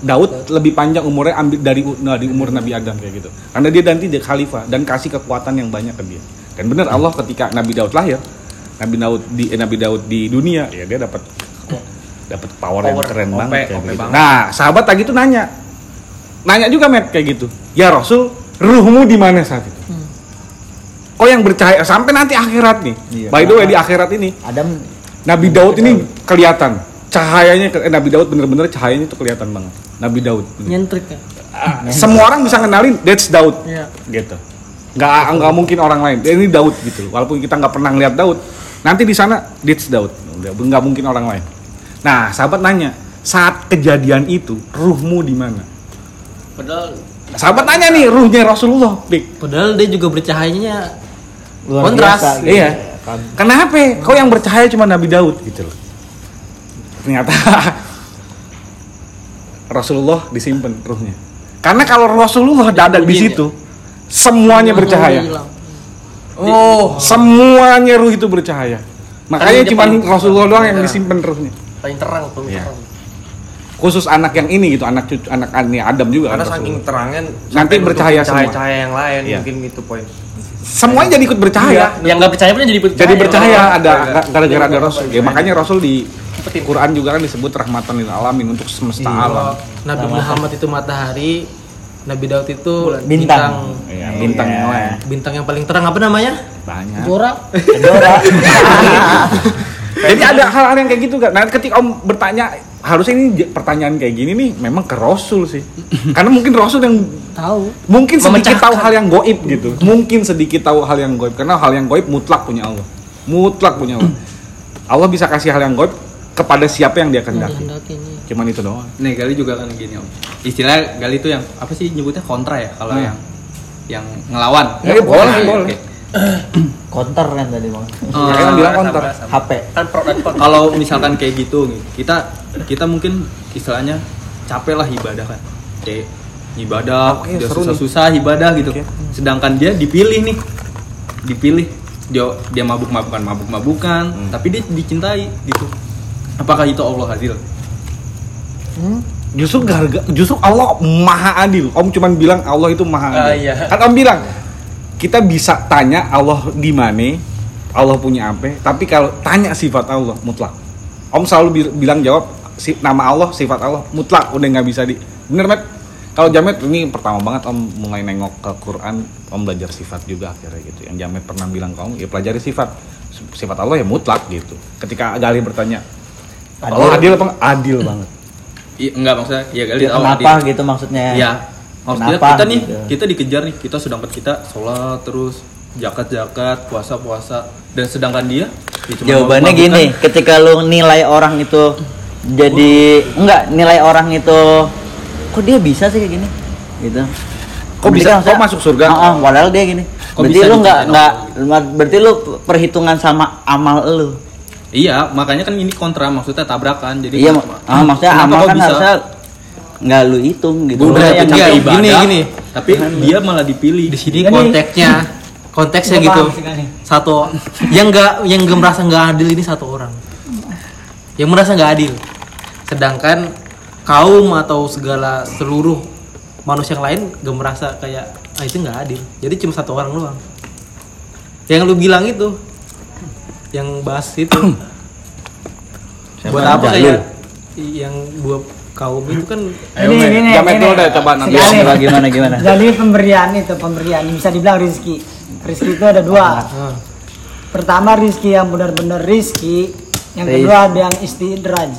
Daud lebih panjang umurnya ambil dari dari umur Nabi Adam kayak gitu. Karena dia nanti dia khalifah dan kasih kekuatan yang banyak ke dia. Dan benar Allah ketika Nabi Daud lahir, Nabi Daud di eh, Nabi Daud di dunia ya dia dapat dapat power, yang Power, keren OP, banget kayak OP gitu. banget. Nah, sahabat lagi tuh nanya. Nanya juga Matt kayak gitu. Ya Rasul, ruhmu di mana saat itu? Oh yang bercahaya sampai nanti akhirat nih. Iya. By the way di akhirat ini Adam Nabi Daud ini kelihatan cahayanya ke- eh, Nabi Daud bener-bener cahayanya itu kelihatan banget. Nabi Daud. Nyentrik ya. Ah, Semua orang bisa kenalin that's Daud. Iya. Gitu. Nggak nggak mungkin orang lain. Ini Daud gitu. Walaupun kita nggak pernah ngeliat Daud, nanti di sana that's Daud. Nggak mungkin orang lain. Nah, sahabat nanya, saat kejadian itu ruhmu di mana? Padahal Sahabat nanya nih, ruhnya Rasulullah, Dik. Padahal dia juga bercahayanya luar Kontras. biasa, gitu. Iya. Kenapa? Kau yang bercahaya cuma Nabi Daud gitu loh. Ternyata Rasulullah disimpan ruhnya. Karena kalau Rasulullah ada di situ, semuanya bercahaya. Oh, Semuanya ruh itu bercahaya. Makanya cuma Rasulullah doang yang Iya. disimpan ruhnya. paling terang paling Iya. terang Khusus anak yang ini gitu, anak cucu anak ini Adam juga karena kan saking terangnya Nanti bercahaya semua. cahaya-cahaya yang lain Iya. mungkin itu poin. Semuanya jadi ikut bercahaya. yang nggak percaya pun jadi percaya Jadi bercahaya ada Gara-gara- gara-gara ada Rasul. Ya makanya Rasul di Quran juga kan disebut rahmatan lil alamin untuk semesta alam. Nabi Muhammad itu matahari, Nabi Daud itu Bintang. bintang. Iya, bintang yang lain. Bintang yang paling terang apa namanya? Banyak. Jora. Jadi ada hal-hal yang kayak gitu kan. Nah, ketika Om bertanya, harusnya ini pertanyaan kayak gini nih memang ke Rasul sih. Karena mungkin Rasul yang Tahu. mungkin sedikit Memecahkan. tahu hal yang goib gitu. Mungkin sedikit tahu hal yang goib karena hal yang goib mutlak punya Allah. Mutlak punya Allah. Allah bisa kasih hal yang goib kepada siapa yang dia kehendaki. Kehendaki ini. Cuman itu doang. Nih Gali juga kan gini om. Istilah Gali itu yang apa sih nyebutnya kontra ya kalau Hmm. yang yang ngelawan. Ya, boleh, Oke, boleh. oke. Counter kan tadi bang. Ya kan bilang counter. HP. kan kontra Kalau misalkan kayak gitu nih, kita kita mungkin istilahnya capek lah ibadah kan. Kayak ibadah, nih. susah-susah ibadah gitu. Sedangkan dia dipilih nih. Dipilih. Dia dia mabuk-mabukan, mabuk-mabukan, Hmm. tapi dia dicintai gitu. Apakah itu Allah hasil? Justru garga, justru Allah maha adil. Om cuman bilang Allah itu maha adil. Ah, iya. Kan Om bilang kita bisa tanya Allah di mana, Allah punya apa, tapi kalau tanya sifat Allah mutlak. Om selalu bi- bilang jawab si, nama Allah, sifat Allah mutlak, udah nggak bisa di. Bener met? Kalau Jamet ini pertama banget Om mulai nengok ke Quran, Om belajar sifat juga akhirnya gitu. Yang Jamet pernah bilang ke Om, ya pelajari sifat. Sifat Allah ya mutlak gitu. Ketika Gali bertanya, Allah adil apa? nggak? Adil banget. Iya, enggak maksudnya ya Gali Ya, tahu kenapa adil. gitu maksudnya? Iya. Maksudnya Kenapa kita nih, gitu? kita dikejar nih, kita sedangkan kita sholat terus zakat-zakat, puasa-puasa dan sedangkan dia ya Jawabannya gini, ketika lu nilai orang itu jadi enggak nilai orang itu kok dia bisa sih kayak gini? Gitu. Kok bisa- Berarti kan kok masuk surga? Ah, ah, padahal dia gini. Kok berarti bisa lu enggak dicintain enggak berarti lu perhitungan sama amal lu. Iya, makanya kan ini kontra maksudnya tabrakan. Jadi Iya, ah, maksudnya amal kan bisa? harusnya enggak lu hitung gitu. Udah capek enggak, ibadah, gini, gini. tapi dia malah dipilih. Di sini konteksnya konteksnya Gua gitu. Satu yang enggak yang nggak merasa nggak adil ini satu orang. Yang merasa nggak adil. Sedangkan kaum atau segala seluruh manusia yang lain gak merasa kayak ah itu nggak adil. Jadi cuma satu orang doang. Yang lu bilang itu yang bahas itu buat apa kayak yang dua kaum itu kan Ini ini Jamet ini. dulu deh, coba nanti. Gimana gimana gimana? Jadi pemberian itu pemberian bisa dibilang rizki. Rizki itu ada dua. ah, Pertama rizki yang benar-benar rizki. Yang kedua ada yang istidraj.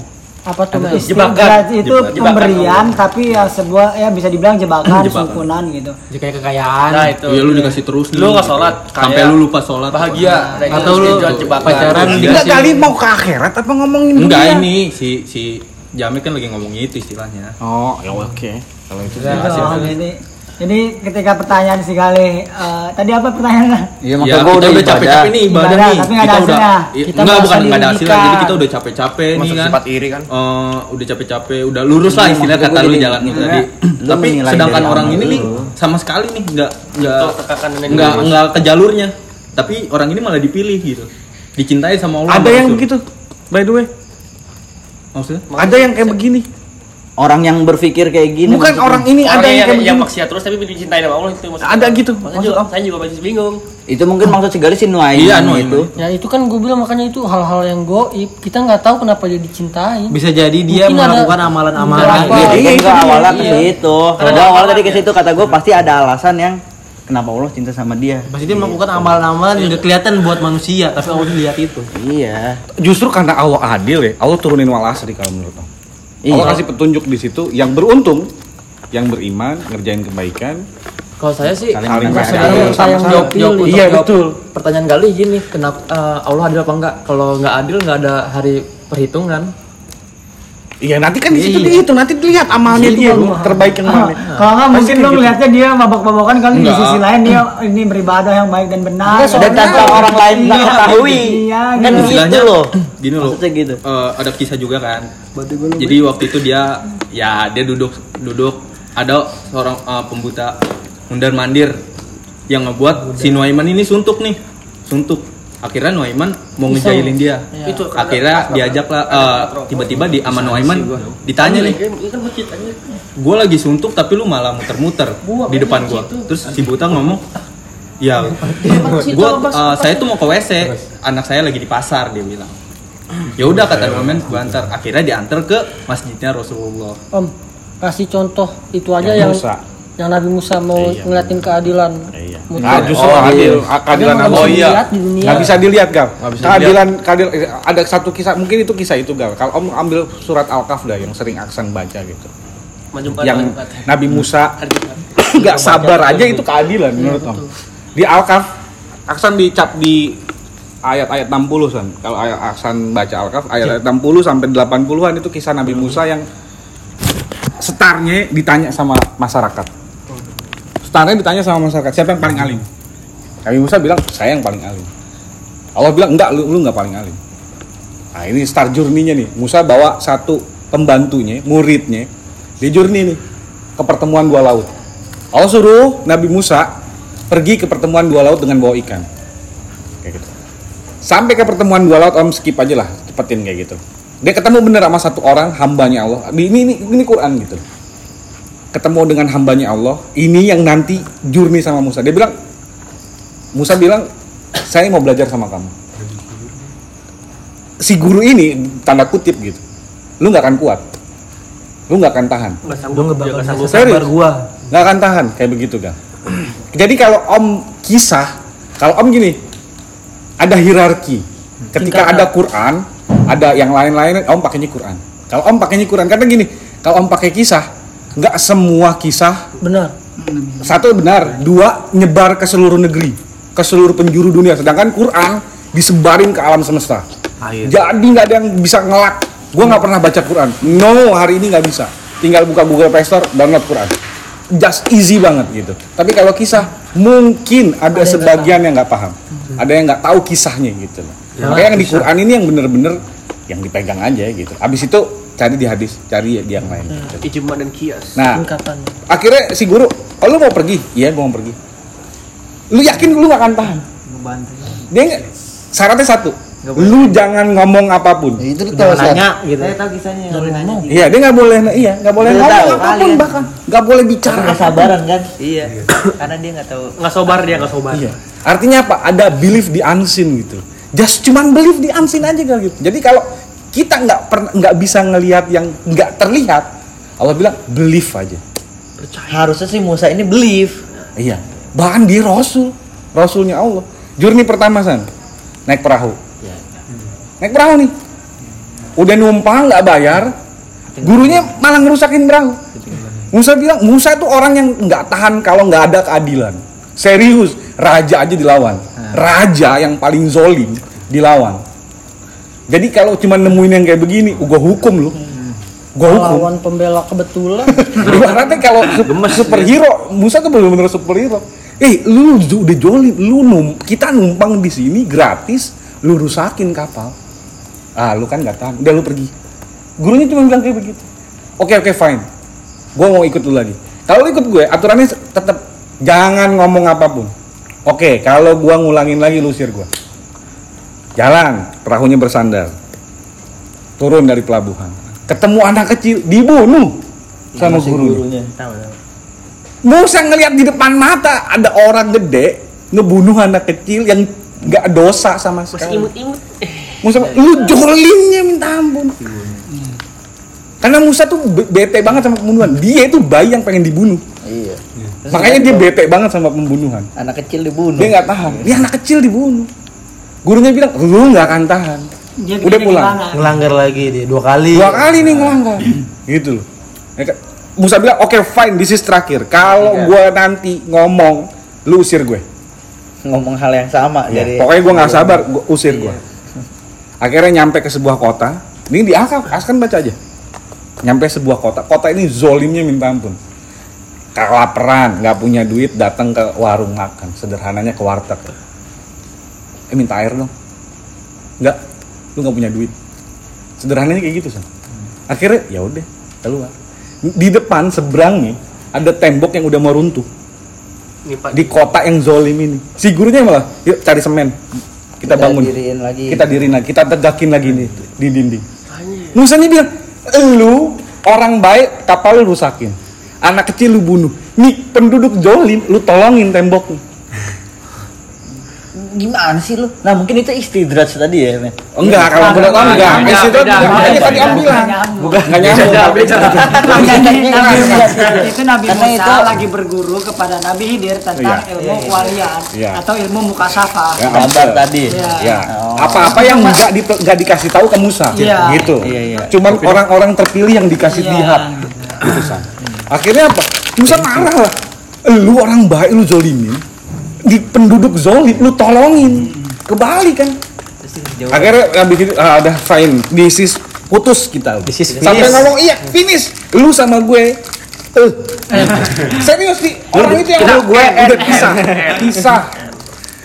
Apa tuh? Mas? Istidraj itu Jebakan. pemberian tapi ya sebuah ya bisa dibilang jebakan, Jebakan. sukunan gitu. jadi kayak kekayaan nah itu Iya lu dikasih terus Lu nih, nggak sholat, sampai lu lupa sholat. bahagia Nah, Atau lu tujuan jebakan. pacaran Enggak dikasih kali mau ke akhirat apa ngomongin Enggak dunia? ini si si Jamik kan lagi ngomong itu istilahnya. Oh, ya oke. Kalau itu Gitu. sih. Jadi, ketika pertanyaan si Galih, eh, tadi apa pertanyaannya? Iya, Ya, maksud kita gua udah, capek-capek nih ibadah, Ibadah, nih. tapi nggak ada kita udah hasilnya. Kita enggak bukan nggak ada hasilnya. Jadi kita udah capek-capek nih Masuk kan. sifat iri kan? Eh, udah capek-capek, udah lurus lah Iya, istilah kata lu jalan nih tadi. Tapi sedangkan orang ini nih sama sekali nih enggak enggak enggak enggak ke jalurnya. Tapi orang ini malah dipilih gitu. Dicintai sama Allah. Ada yang Rasul. gitu. By the way, Maksudnya? ada yang kayak begini. Orang yang berpikir kayak gini Bukan maksudnya. orang ini ada Orang yang yang, kayak yang begini. maksiat terus tapi dicintai sama Allah itu maksudnya. Ada gitu, Makanya maksud juga, saya juga masih bingung. Itu mungkin maksud segala si Nuaim Iya, Nuaim. itu. Ya itu kan gue bilang makanya itu hal-hal yang goib. Kita nggak tahu kenapa dia dicintai. bisa jadi dia Mungkin ada melakukan amalan-amalan gitu. Iya, Iya, kan itu awalnya ke Iya. situ. Karena Gua awal ada tadi ke situ kata gue pasti ada alasan yang kenapa Allah cinta sama dia. Pasti dia melakukan amalan-amalan yang gak kelihatan buat manusia, tapi Allah lihat itu. Iya. Justru karena Allah adil ya, Allah turunin wal asri kalau menurut. Iya. Allah kasih petunjuk di situ yang beruntung, yang beriman, ngerjain kebaikan, Kalau saya sih Saling sama-sama. jawab- jawab, Iya jawab betul. pertanyaan Gali gini, kenapa eh, Allah adil apa enggak? Kalau nggak adil nggak ada hari perhitungan. Iya nanti kan di situ Iya. dihitung, nanti dilihat amalnya dia terbaik yang mana. Kalau nggak mungkin gitu. ngeliatnya dia mabok-mabokan kali di sisi lain dia ini beribadah yang baik dan benar. Dan tanpa orang lain nggak Iya, ketahui. Iya, Kan gitu. gitu Istilahnya loh. Gini loh. Gitu. eh, ada kisah juga kan. Jadi waktu itu dia ya dia duduk duduk ada seorang uh, pembuta mundar mandir yang ngebuat si Nuaiman ini suntuk nih suntuk akhirnya Nuaiman mau ngejailin dia. Itu akhirnya diajak lah uh, tiba-tiba di sama Nuaiman ditanya nih. gue lagi suntuk tapi lu malah muter-muter di depan gue terus si buta ngomong ya gue saya tuh mau ke WC anak saya lagi di pasar dia bilang. Ya udah kata Nuaiman gue antar. Akhirnya diantar ke masjidnya Rasulullah. Om, kasih contoh itu aja Yang yang. Yang Nabi Musa mau Iya. ngeliatin keadilan. Iya. Nah, justru Oh, adil, iya. keadilan Allah. bisa dilihat di dunia. Nggak bisa dilihat gal. Bisa Keadilan, keadil, ada satu kisah, mungkin itu kisah itu gal. Kalau om ambil surat Al-Kahf dah yang sering Aksan baca gitu. Maju yang Nabi Musa nggak sabar aja itu keadilan menurut om. Di Al-Kahf Aksan dicap di ayat-ayat 60 san. Kalau ayat Aksan baca Al-Kahf ayat-ayat 60 sampai 80-an itu kisah Nabi Musa yang setarnya ditanya sama masyarakat. Setarnya ditanya sama masyarakat, siapa yang paling alim? Nabi Musa bilang, saya yang paling alim. Allah bilang, enggak, lu, lu enggak paling alim. Nah ini start journey-nya nih. Musa bawa satu pembantunya, muridnya, di journey nih ke pertemuan dua laut. Allah suruh Nabi Musa pergi ke pertemuan dua laut dengan bawa ikan. Kayak gitu. Sampai ke pertemuan dua laut om skip aja lah, cepetin kayak gitu. Dia ketemu bener sama satu orang hambanya Allah. Ini ini ini Quran gitu. Ketemu dengan hambanya Allah. Ini yang nanti journey sama Musa. Dia bilang, Musa bilang, saya mau belajar sama kamu. Si guru ini tanda kutip gitu. Lu nggak akan kuat. Lu nggak akan tahan. Lu nggak bakal sanggup Serius? gua. nggak akan tahan kayak begitu kan jadi kalau om kisah kalau om gini ada hierarki ketika ada Quran ada yang lain-lain om pakainya Quran kalau om pakainya Quran karena gini kalau om pakai kisah nggak semua kisah. Benar. satu benar dua nyebar ke seluruh negeri ke seluruh penjuru dunia. Sedangkan Quran disebarin ke alam semesta. Jadi nggak ada yang bisa ngelak. Gua nggak pernah baca Quran. No hari ini nggak bisa. Tinggal buka Google Play Store download Quran. Just easy banget gitu. Tapi kalau kisah mungkin ada, sebagian yang nggak paham. Ada yang nggak tahu kisahnya gitu loh. Makanya yang di Quran ini yang bener-bener yang dipegang aja gitu. Abis itu cari di hadis cari di yang lain. Gitu. Ijma dan kias. nah Tingkatannya. akhirnya si guru oh lu mau pergi? Iya gua mau pergi. Lu yakin lu gak akan tahan? Dia nggak syaratnya satu lu jangan ngomong apa pun. Itu tuh Jangan tahu nanya gitu. saya tahu kisahnya. Nanya. iya dia nggak boleh iya. nggak boleh Dia ngomong tahu apa pun kalian. bahkan. Nggak boleh bicara. Nggak sabaran kan? Iya. Karena dia nggak tahu. Nggak sobar dia nggak sobar. iya. Artinya apa? Ada belief di unseen gitu. Just cuman belief di unseen aja kali gitu. Jadi kalau kita nggak pernah nggak bisa ngelihat yang nggak terlihat Allah bilang belief aja harusnya sih Musa ini believe Iya. Bahkan dia rasul, rasulnya Allah. Journey pertama san, naik perahu. Naik perahu nih. Udah numpang nggak bayar, gurunya malah ngerusakin perahu. Musa bilang, Musa itu orang yang nggak tahan kalau nggak ada keadilan. Serius, raja aja dilawan. Raja yang paling zolim dilawan. Jadi kalau cuma nemuin yang kayak begini, gua hukum lu. Gua hukum. Lawan pembela kebetulan. Ibaratnya kalau su- superhero, Musa tuh benar-benar superhero. Eh, lu udah jolim, lu num kita numpang di sini gratis, lu rusakin kapal. Ah, lu kan nggak tahan, udah lu pergi. Gurunya cuma bilang kayak begitu. Oke oke fine, gue mau ikut lu lagi. Kalau ikut gue, aturannya tetap jangan ngomong apa pun. Oke, kalau gua ngulangin lagi lu usir gua. Jalan, perahunya bersandar. Turun dari pelabuhan. Ketemu anak kecil, dibunuh sama Masih gurunya. gurunya tahu tahu Musa ngelihat di depan mata ada orang gede ngebunuh anak kecil yang nggak dosa sama Masih sekali. imut-imut. Musa, lu jolimnya minta ampun. Karena Musa tuh be- bete banget sama pembunuhan. Dia itu bayi yang pengen dibunuh. iya Makanya dia bete banget sama pembunuhan. anak kecil dibunuh Dia nggak tahan. Dia anak kecil dibunuh. Gurunya bilang, lu nggak akan tahan. Dia Udah pulang. gimana? Ngelanggar lagi dia dua kali. Dua kali nih ngelanggar. gitu loh. Ya kan? Musa bilang, oke fine, this is terakhir. Kalau Iya. gua nanti ngomong, lu usir gue. ngomong hal yang sama Ya, jadi pokoknya gue nggak sabar, gua usir gue. Akhirnya nyampe ke sebuah kota. Ini di Akaf, Askan baca aja. Nyampe sebuah kota. Kota ini zolimnya minta ampun. Kelaparan, nggak punya duit, datang ke warung makan. Sederhananya ke warteg. Eh minta air dong. Nggak, lu nggak punya duit. Sederhananya kayak gitu sih. Akhirnya ya udah keluar. di depan seberang nih ada tembok yang udah mau runtuh Nih Pak. di kota yang zolim ini si gurunya malah yuk cari semen kita, Kita bangun diriin lagi. kita diriin lagi kita tegakin lagi nih di dinding Musanya bilang lu orang baik kapal lu rusakin anak kecil lu bunuh nih penduduk zolim lu tolongin temboknya Gimana sih lu? Nah mungkin itu istidraj tadi ya, men. enggak kalau menurut lo enggak Itu beda, makanya beda, tadi beda. bilang bukan nggak nyambung beda. itu Nabi Musa itu- lagi berguru kepada Nabi Hidir tentang Iya. ilmu kewalian Iya. atau ilmu mukasafah. Ya, Gambar tadi. Iya. ya Oh. apa-apa yang nggak di, nggak dikasih tahu ke Musa Iya. gitu Iya, iya. cuman orang-orang terpilih yang dikasih Iya. lihat gitu akhirnya apa Musa marah lah lu orang baik lu zolimin di penduduk zolim lu tolongin. Kebalik kan? Akhirnya habis itu ah, ada fine. This is putus kita. This is sampai ngomong iya finish. Lu sama gue. Eh. Serius nih orang itu yang gue udah pisah. Pisah.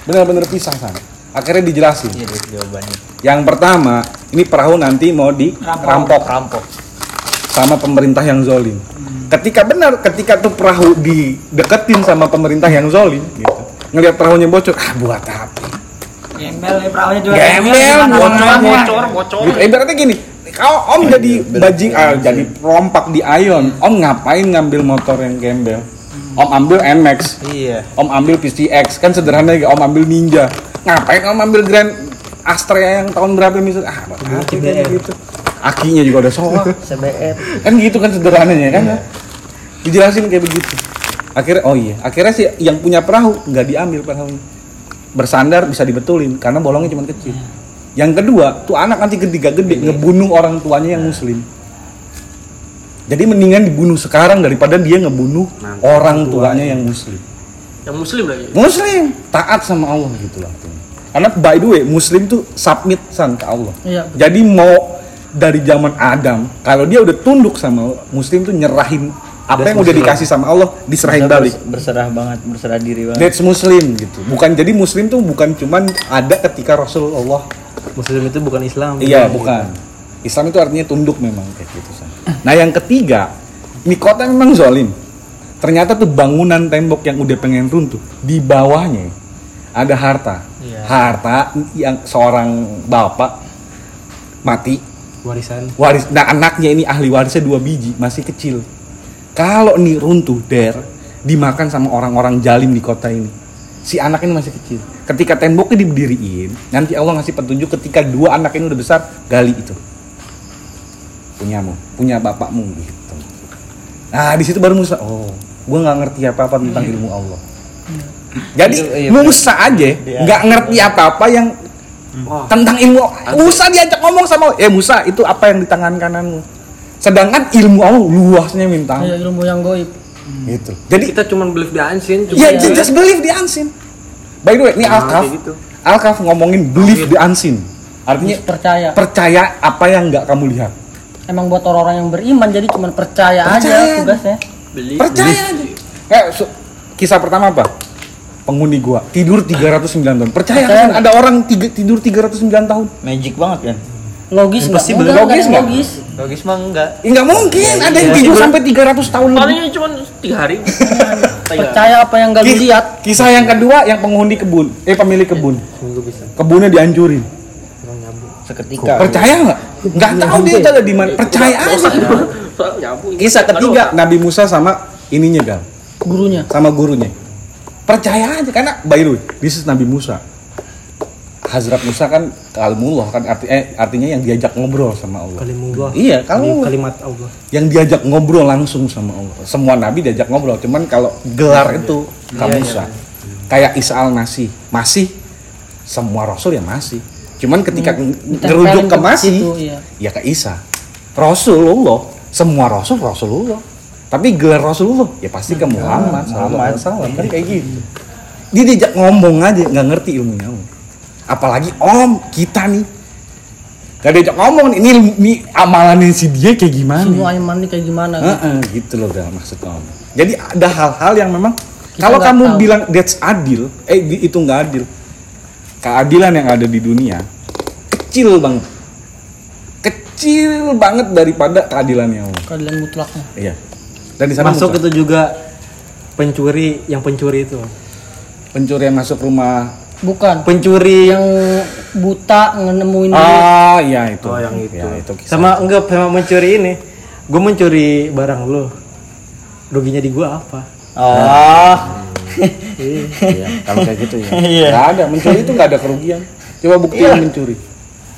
Bener-bener pisah san akhirnya dijelasin. Jawabannya. yang pertama ini perahu nanti mau dirampok Rampok. sama pemerintah yang zolim. Ketika benar ketika tuh perahu dideketin sama pemerintah yang zolim gitu ngelihat perahunya bocor ah buat apa? Gembel nih perahunya juga Gembel, bocor? Bocor, bocor. gitu. ibaratnya gini kalau om jadi bajing ah, jadi perompak di Ion om ngapain ngambil motor yang gembel? Om ambil NMAX Iya. om ambil PCX kan sederhana ya om ambil Ninja. Ngapain om ambil Grand Astrea yang tahun berapa misalnya? Ah apa kayak gitu? Akinya juga udah soal CBR. kan gitu kan sederhananya kan? Dijelasin kayak begitu akhirnya oh iya. Akhirnya sih yang punya perahu nggak diambil perahunya. Bersandar bisa dibetulin karena bolongnya cuma kecil. Yang kedua tuh anak nanti ketika gede ngebunuh orang tuanya yang muslim. Jadi mendingan dibunuh sekarang daripada dia ngebunuh orang tuanya yang muslim. Yang muslim lagi. muslim. Taat sama Allah gitu lah. Karena by the way muslim tuh submit san ke Allah. Iya, betul. jadi mau dari zaman Adam kalau dia udah tunduk sama Allah, muslim tuh nyerahin apa yang udah dikasih sama Allah diserahin balik. Berserah banget, berserah diri banget. that's muslim gitu. Bukan jadi muslim tuh bukan cuman ada ketika Rasulullah Muslim itu bukan Islam. iya bukan. Islam itu artinya tunduk memang kayak gitu San. nah yang ketiga ini kota memang zolim. Ternyata tuh bangunan tembok yang udah pengen runtuh di bawahnya ada harta. Harta yang seorang bapak mati. Warisan. waris nah anaknya ini ahli warisnya dua biji masih kecil kalau nih runtuh der dimakan sama orang-orang jalim di kota ini si anak ini masih kecil. Ketika temboknya diberdiriin nanti Allah ngasih petunjuk ketika dua anak ini udah besar gali itu. Punyamu punya bapakmu gitu. Nah di situ baru Musa oh gue nggak ngerti apa apa tentang ilmu Allah. Jadi Iya, Musa aja nggak ngerti apa apa yang tentang ilmu Musa diajak ngomong sama eh Musa itu apa yang di tangan kananmu sedangkan ilmu Allah luasnya minta. Iya, ilmu yang goib. gitu. Jadi Kita cuma believe di Ansin cuma ya. just believe di unseen by the way ini Nah, Alkaf. gitu. Alkaf ngomongin believe di unseen artinya Percaya. percaya apa yang nggak kamu lihat. Emang buat orang-orang yang beriman jadi cuma percaya, Percaya. aja tugasnya. Beli. percaya aja. Eh, su- kisah pertama apa? Penghuni gua. Tidur 309 tahun. Percaya Percaya. Kan ada orang tiga, tidur 309 tahun. Magic banget kan? Logis nggak? Impossible. Enggak, Logis nggak ada nggak? logis. Logis mah enggak. nggak mungkin ada yang tidur sampai 300 tahun lebih Palingnya cuma tiga hari. Percaya apa yang gak lu Kis- lihat. kisah yang kedua yang penghuni kebun eh pemilik kebun kebunnya dihancurin Seketika. percaya nggak nggak tahu dia itu ada di mana percaya aja kisah ketiga Nabi Musa sama ininya gal Gurunya. sama gurunya percaya aja karena by the way this is Nabi Musa Hazrat Musa kan kalimullah kan arti, eh, artinya yang diajak ngobrol sama Allah. Kalimullah. iya kalau Kalimat Allah. yang diajak ngobrol langsung sama Allah. Semua nabi diajak ngobrol cuman kalau gelar itu ke Musa. kayak Isa al Masih masih semua rasul ya masih. Cuman ketika ngerujuk ke Masih Itu, iya. ya ke Isa. Rasulullah. Semua Rasul Rasulullah. Tapi gelar Rasulullah ya pasti ke Muhammad Sallallahu Alaihi Wasallam. Kan kayak gitu. Dia diajak ngomong aja nggak ngerti ilmunya. Om. Apalagi Om kita nih gak diajak ngomong ini, ini amalannya si dia kayak gimana Semua iman ini kayak gimana? gitu. Heeh, gitu loh gal maksud Om jadi ada hal-hal yang memang Kita kalau kamu tahu. bilang that's adil eh itu nggak adil keadilan yang ada di dunia kecil banget kecil banget daripada keadilannya Allah Keadilan mutlaknya. Iya. Dan di sana masuk muka. itu juga pencuri yang pencuri itu. pencuri yang masuk rumah. Bukan. Pencuri Yang buta nemuin. Ah, iya itu. Oh, yang itu. Ya, itu kisah. Sama enggak sama mencuri ini. Gue mencuri barang lu. Ruginya di gua apa? Oh. Iya, kalau kayak gitu ya. Iya. Nggak ada, mencuri itu nggak ada kerugian. Coba buktiin mencuri.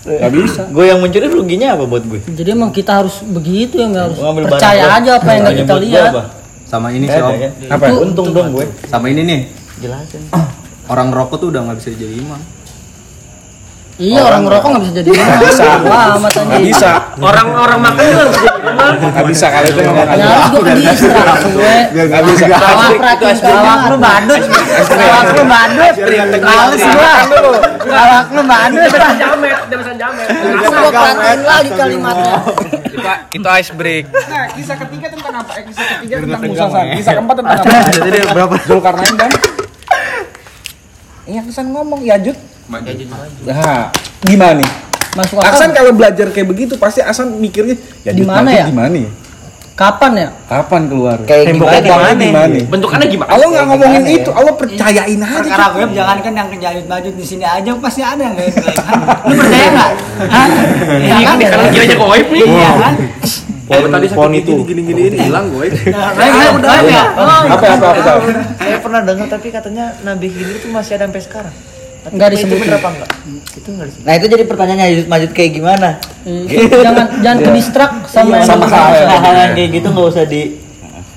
Nggak bisa. Gue yang mencuri ruginya apa buat gue? Jadi emang kita harus begitu ya nggak harus Gua ambil percaya barang aja apa yang nggak kita lihat. apa? Sama ini sih om. kan? Apa? Untung dong gue. Sama ini nih. Jelasin. Orang rokok tuh udah nggak bisa jadi imam. Iya orang ngerokok nggak bisa jadi imam. bisa. Wah amat Nggak anjing. bisa. Orang-orang makan itu harus jadi imam. Nggak bisa kalau itu nggak Ya bisa. gue ke distrak gue. Nggak bisa. Kawak perhatiin kawak lu badut. Kawak lu badut. Males gua. Kawak lu badut. Dia bisa jamet, dia bisa jamet. Gua perhatiin lagi kalimatnya. Itu ice break. Nah, kisah ketiga tentang apa? Eh, kisah ketiga tentang Musa San. Kisah keempat tentang apa? Jadi berapa? Zulkarnain dan Yang kesan ngomong ya Jud. Nah, gimana nih? Masuk Aksan akal. kalau belajar kayak begitu pasti Aksan mikirnya ya Di Jud, mana ya? Di mana ya? Kapan ya? Kapan keluar? Kayak gimana? gimana? Gimana? Bentukannya gimana? Allah nggak ngomongin itu, Allah percayain aja. Perkara web jangan kan yang kejahit maju di sini aja pasti ada yang kayak gitu. Lu percaya nggak? Hah? Iya kan? Karena dia aja goib nih. Iya kan? Pohon tadi sakit itu. gini gini gini hilang gue. Nah, udah ya. Oh, Apa apa apa? Apa? Saya pernah dengar tapi katanya Nabi Khidir itu masih ada sampai sekarang. Tapi Nggak itu disebutin. apa enggak? Itu enggak disebut. Nah, itu jadi pertanyaannya Yudit Majid kayak gimana? Eh, Jangan jangan ke distrak sama yang Sama. Hal-hal yang kayak gitu enggak usah di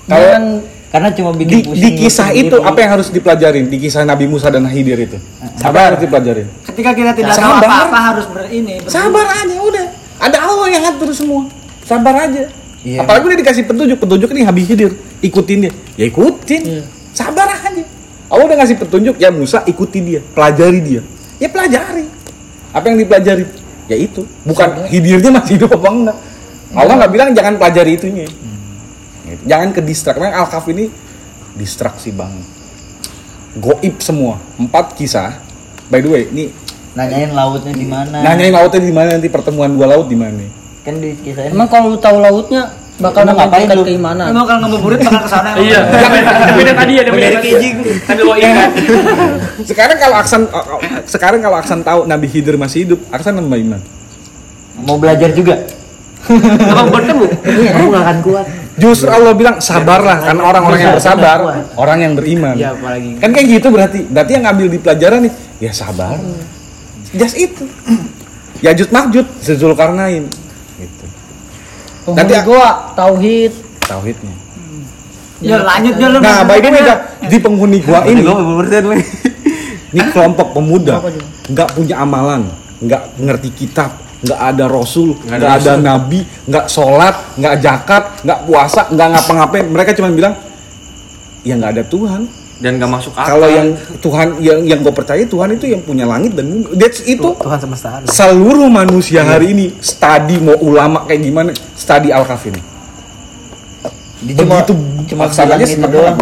Jangan karena cuma bikin Di, pusing di kisah itu apa yang harus dipelajarin? Di kisah Nabi Musa dan Khidir itu. Apa yang harus dipelajarin? Ketika kita tidak tahu Sabar. apa-apa harus ber ini. ber- Sabar aja udah. Ada Allah yang ngatur semua. Sabar aja. Iya. Apalagi udah dikasih petunjuk, petunjuk nih Habib Khidir, ikutin dia. Ya ikutin. Sabar aja. Allah udah ngasih petunjuk, ya Musa ikuti dia, pelajari dia. Ya pelajari. Apa yang dipelajari? Ya itu. Bukan Khidirnya masih hidup apa enggak. Allah nggak bilang jangan pelajari itunya. Gitu. Jangan ke distrak. Memang Al-Kaf ini distraksi banget. Goib semua. Empat kisah. By the way, ini nanyain lautnya di mana. nanyain lautnya di mana nanti pertemuan dua laut di mana? Kan di kisah ini emang kalau lu tahu lautnya bakal Emang ngapain lu? keimanan. Emang kalau ngabuburit bakal ke sana. Iya. Dia beda tadi ya, dia beda tadi. Sambil lo ingat. Sekarang kalau Aksan uh, uh, sekarang kalau Aksan tahu Nabi Khidir masih hidup, Aksan nambah iman. mau belajar juga. Abang bertemu. Kamu gak akan kuat. Justru Allah bilang sabarlah karena orang-orang yang bersabar, orang yang beriman. Ya apalagi. Kan kayak gitu berarti. Berarti yang ngambil di pelajaran nih, ya sabar. Just itu. Yajud Mahjud, Zulkarnain. Nanti- gua tauhid. Tauhidnya. Ya lanjut ya. Nah, by the way, Kak, di penghuni gua ini, ini kelompok pemuda. Nggak punya amalan, nggak ngerti kitab, nggak ada rasul, nggak ada, nabi, nggak sholat, nggak zakat, nggak puasa, nggak ngapa-ngapain. Mereka cuma bilang, ya nggak ada Tuhan. Dan gak masuk akal. Kalau yang Tuhan yang yang gue percaya Tuhan itu yang punya langit dan bumi. That's itu. Tuhan semesta ada. Seluruh manusia hari ini study mau ulama kayak gimana, study al-kaf ini. Dia cuma Begitu cuma bilang semakin doang.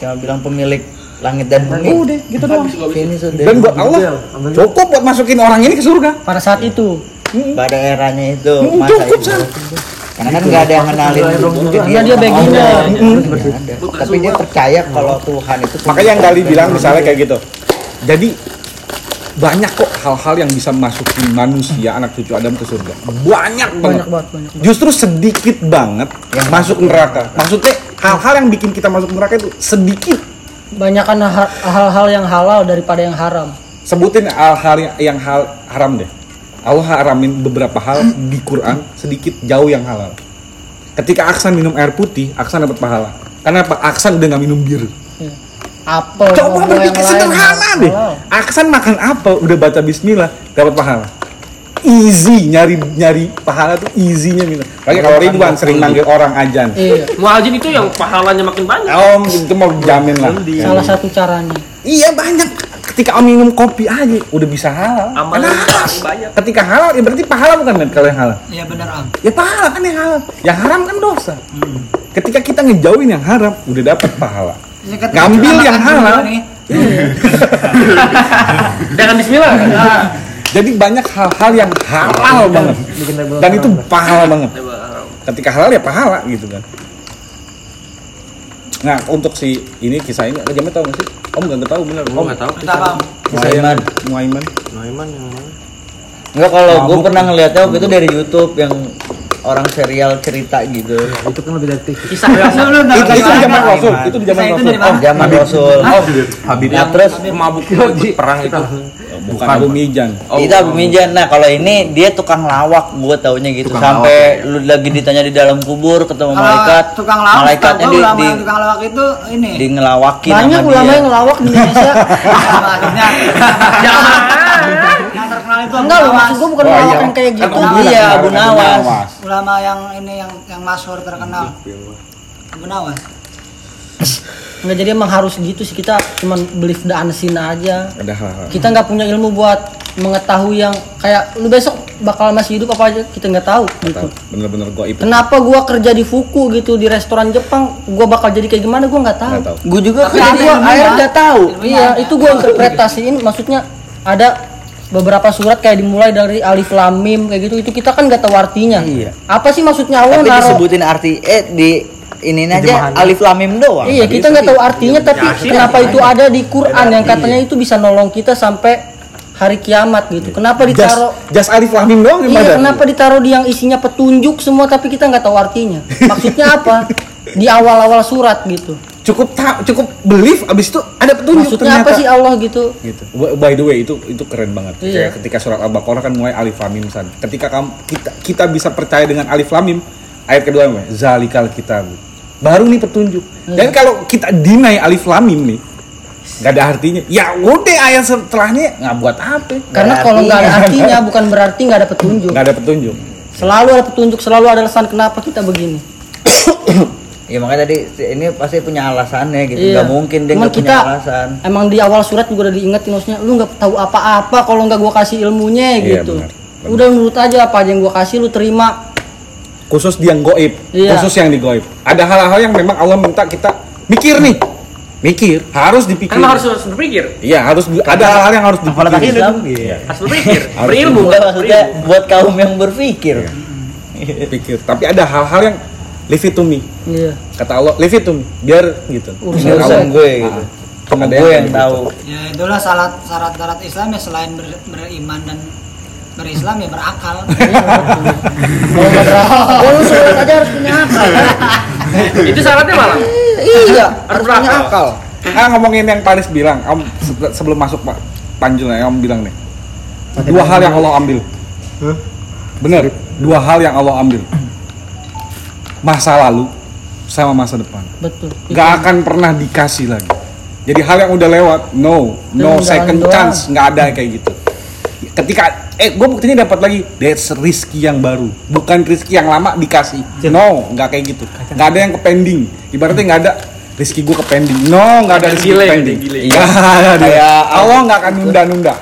Cuma bilang pemilik langit dan bumi. Udah, gitu doang. Ini sudah. Dan buat Allah cukup buat masukin orang ini ke surga. Pada saat itu. pada eranya itu cukup, itu. San. Karena kan nggak ada yang kenalin ke Karena dia beginner. Nggak ada. Tapi dia percaya kalau Tuhan itu Makanya yang Gali bilang misalnya kayak gitu. Jadi banyak kok hal-hal yang bisa masukin manusia anak cucu Adam ke surga. Banyak banget. Banyak banget, banyak. Justru sedikit banget yang masuk neraka. Maksudnya hal-hal yang bikin kita masuk neraka itu sedikit. Banyakan ha- hal-hal yang halal daripada yang haram. Sebutin hal-hal yang, yang hal haram deh. Allah haramin beberapa hal di Quran sedikit jauh yang halal. Ketika Aksan minum air putih, Aksan dapat pahala. Karena apa? Aksan udah nggak minum bir. Apel Coba berpikir sederhana deh. halal. Aksan makan apa? Udah baca Bismillah, dapat pahala. Easy nyari nyari pahala tuh easynya minum. Kayak kalau Ridwan sering manggil orang ajan. Iya, Muajin itu yang pahalanya makin banyak. Om itu mau jamin lah. salah satu caranya. Iya banyak. Ketika om minum kopi aja udah bisa halal. Kenapa? banyak. Ketika halal ya berarti pahala bukan kan kalau yang halal. Iya benar Am. Ya pahala kan yang halal. Yang haram kan dosa. Ketika kita ngejauhin yang haram udah dapat pahala. Ya, Ngambil yang halal. Jangan bismillah. Jadi banyak hal-hal yang halal banget. Dan itu pahala banget. Ketika halal ya pahala gitu kan. Nah, untuk si ini kisah ini, Jamet tahu nggak sih? Om nggak tahu bener. Gua Om nggak tahu. Kita paham. Muaiman. Muaiman. Noiman yang mana? Enggak kalau gue pernah ngeliatnya waktu itu dari YouTube yang orang serial cerita gitu. Itu kan lebih dari TV. Kisah nggak Itu, itu di zaman? Rasul, itu di zaman Rasul. mana? Zaman Rasul. Habib Nah, terus Mabuk perang itu. Bukan Abu Mijan. itu Abu Mijan. Nah, kalau ini dia tukang lawak, gue taunya gitu. Sampai lu lagi ditanya di dalam kubur ketemu Kalau malaikat, tukang lawak, malaikatnya di, ulama di, tukang lawak itu ini. di ngelawakin Banyak ulama yang ngelawak di Indonesia. Maksudnya yang terkenal itu Enggak loh, maksud gua bukan ngelawak yang kayak gitu. Iya, Abu Nawas. Ulama yang ini yang yang masyhur terkenal. Abu Nawas. Enggak jadi emang harus gitu sih kita cuman believe the unseen aja. Ada hal-hal. Kita nggak punya ilmu buat mengetahui yang kayak lu besok bakal masih hidup apa aja kita nggak tahu gitu. Bener-bener goib. Kenapa gua kerja di Fuku gitu di restoran Jepang, gua bakal jadi kayak gimana gua nggak tahu. Nggak tahu. Gue juga Tapi kan ada gua akhirnya udah tahu. Iya, itu gua interpretasiin maksudnya ada beberapa surat kayak dimulai dari alif lam mim kayak gitu itu kita kan nggak tahu artinya. Iya. Apa sih maksudnya Allah Tapi naruh disebutin arti eh di ini aja alif lam mim doang. Iya, kita nggak tahu artinya tapi kenapa itu ada di Quran yang katanya itu bisa nolong kita sampai hari kiamat gitu. Kenapa ditaruh jas alif lam mim doang Iya, ada. kenapa ditaruh di yang isinya petunjuk semua tapi kita nggak tahu artinya. Maksudnya apa? Di awal-awal surat gitu. Cukup ta- cukup belief abis itu ada petunjuk Maksudnya apa ternyata. sih Allah gitu? gitu. By- the way itu itu keren banget. Iya. Kayak ketika surat Al-Baqarah kan mulai alif lam mim san. Ketika kamu kita kita bisa percaya dengan alif lam mim, ayat kedua apa? Zalikal kitab. Baru nih petunjuk. Iya. Dan kalau kita deny alif lam mim nih, nggak ada artinya. Ya udah ayat setelahnya nggak buat apa? Karena kalau nggak ada artinya bukan berarti nggak ada petunjuk. Nggak ada petunjuk. Selalu ada petunjuk, selalu ada alasan kenapa kita begini. Ya makanya tadi ini pasti punya alasannya gitu. Iya. Nggak mungkin dia Cuman punya kita alasan. emang di awal surat juga udah diingetin maksudnya lu nggak tahu apa-apa kalau nggak gua kasih ilmunya Iya, gitu. benar, benar. Udah nurut aja apa aja yang gua kasih lu terima. Khusus yang goib, Iya. khusus yang di goib. Ada hal-hal yang memang Allah minta kita mikir nih. Mikir, harus dipikir. Emang harus harus berpikir. Iya, harus ada hal-hal yang harus dipikir. Islam, Harus berpikir. Harus Berilmu. Enggak kan? maksudnya buat kaum yang berpikir. pikir. Tapi ada hal-hal yang leave it to me. Iya. Kata Allah, leave it to me. Biar gitu. Urusan Allah- gue Ah, gitu. Ada gue yang gitu. tahu. Ya itulah syarat syarat syarat Islam ya selain ber- beriman dan berislam ya berakal. Kalau berakal, oh, sholat aja harus punya akal. Itu syaratnya malah. iya, Harus punya berakal. akal. Ah ngomongin yang Paris bilang, Om se- sebelum masuk Pak Panjul ya, Om bilang nih. Dua hal yang Allah ambil. Bener, dua hal yang Allah ambil. Masa lalu sama masa depan. Betul. Gak akan pernah dikasih lagi. Jadi hal yang udah lewat, no, no second chance, nggak ada kayak gitu. Ketika eh gue buktinya dapat lagi, that's rezeki yang baru, bukan rezeki yang lama dikasih. No, nggak kayak gitu. Nggak ada yang ke pending. Ibaratnya nggak ada rezeki gue ke pending. No, nggak ada rezeki Gile, ke pending. gile. Ada dia. Kayak- Allah nggak akan nunda-nunda.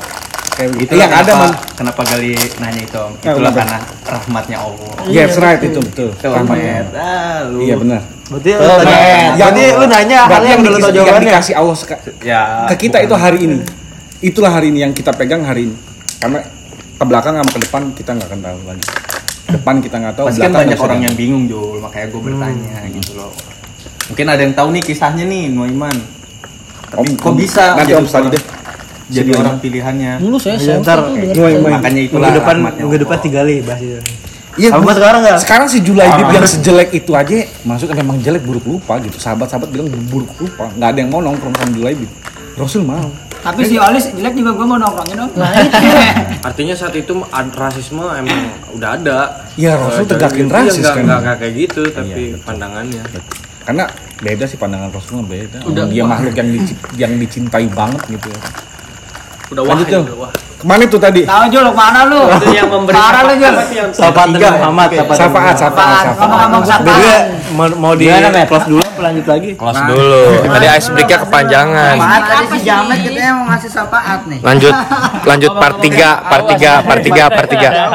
Kayak begitu. Yang ada man. kenapa Gali nanya itu Om? Itulah kenapa? karena rahmatnya Allah. Yes, right itu betul. Rahmatnya. Ah, lu. Iya benar. Berarti lu tanya, berarti lu nanya hal berarti yang dikasih- tau jawabannya. dikasih Allah Ya. ke kita itu hari ini itulah hari ini yang kita pegang hari ini karena ke belakang sama ke depan kita nggak akan tahu lagi depan kita nggak tahu Pasti kan banyak orang yang bingung Jul, makanya gue bertanya gitu loh. Mungkin ada yang tahu nih kisahnya nih Noiman. Tapi Om- kok Om- bisa nanti jadi om orang- deh jadi orang pilihannya? Dulu saya SMP ntar. Makanya itulah Minggu depan, minggu depan tiga kali bahas itu. Iya, Bu. sekarang nggak? Sekarang si Julaibib yang sejelek itu aja, maksudnya memang jelek buruk lupa gitu. Sahabat-sahabat bilang buruk lupa, nggak ada yang mau nongkrong sama Julaibib. Rasul mau. Tapi si Olis jelek juga gue mau nongkrongin dong. Nah, itu. Artinya saat itu rasisme emang udah ada. Iya, Rasul Eh, tegakin rasis iya, kan. nggak- kayak gitu, tapi Iya, betul. pandangannya. Karena beda sih pandangan Rasul beda. Udah, dia wah. makhluk yang yang dicintai banget gitu ya. Udah wah, Jul. udah wah. Ke mana itu tadi? Tahu Jul mana lu? Itu yang memberi Parah lu Jul. Sahabat tiga Nabi ya? Muhammad, sahabat Safaat, safaat, safaat. Ngomong-ngomong sapaan. mau, di close dulu lanjut lagi? Kelas dulu. Tadi ice break-nya kepanjangan. Maaf tadi si Jamet katanya mau ngasih syafaat nih. Lanjut lanjut part 3, part 3, part 3, part 3.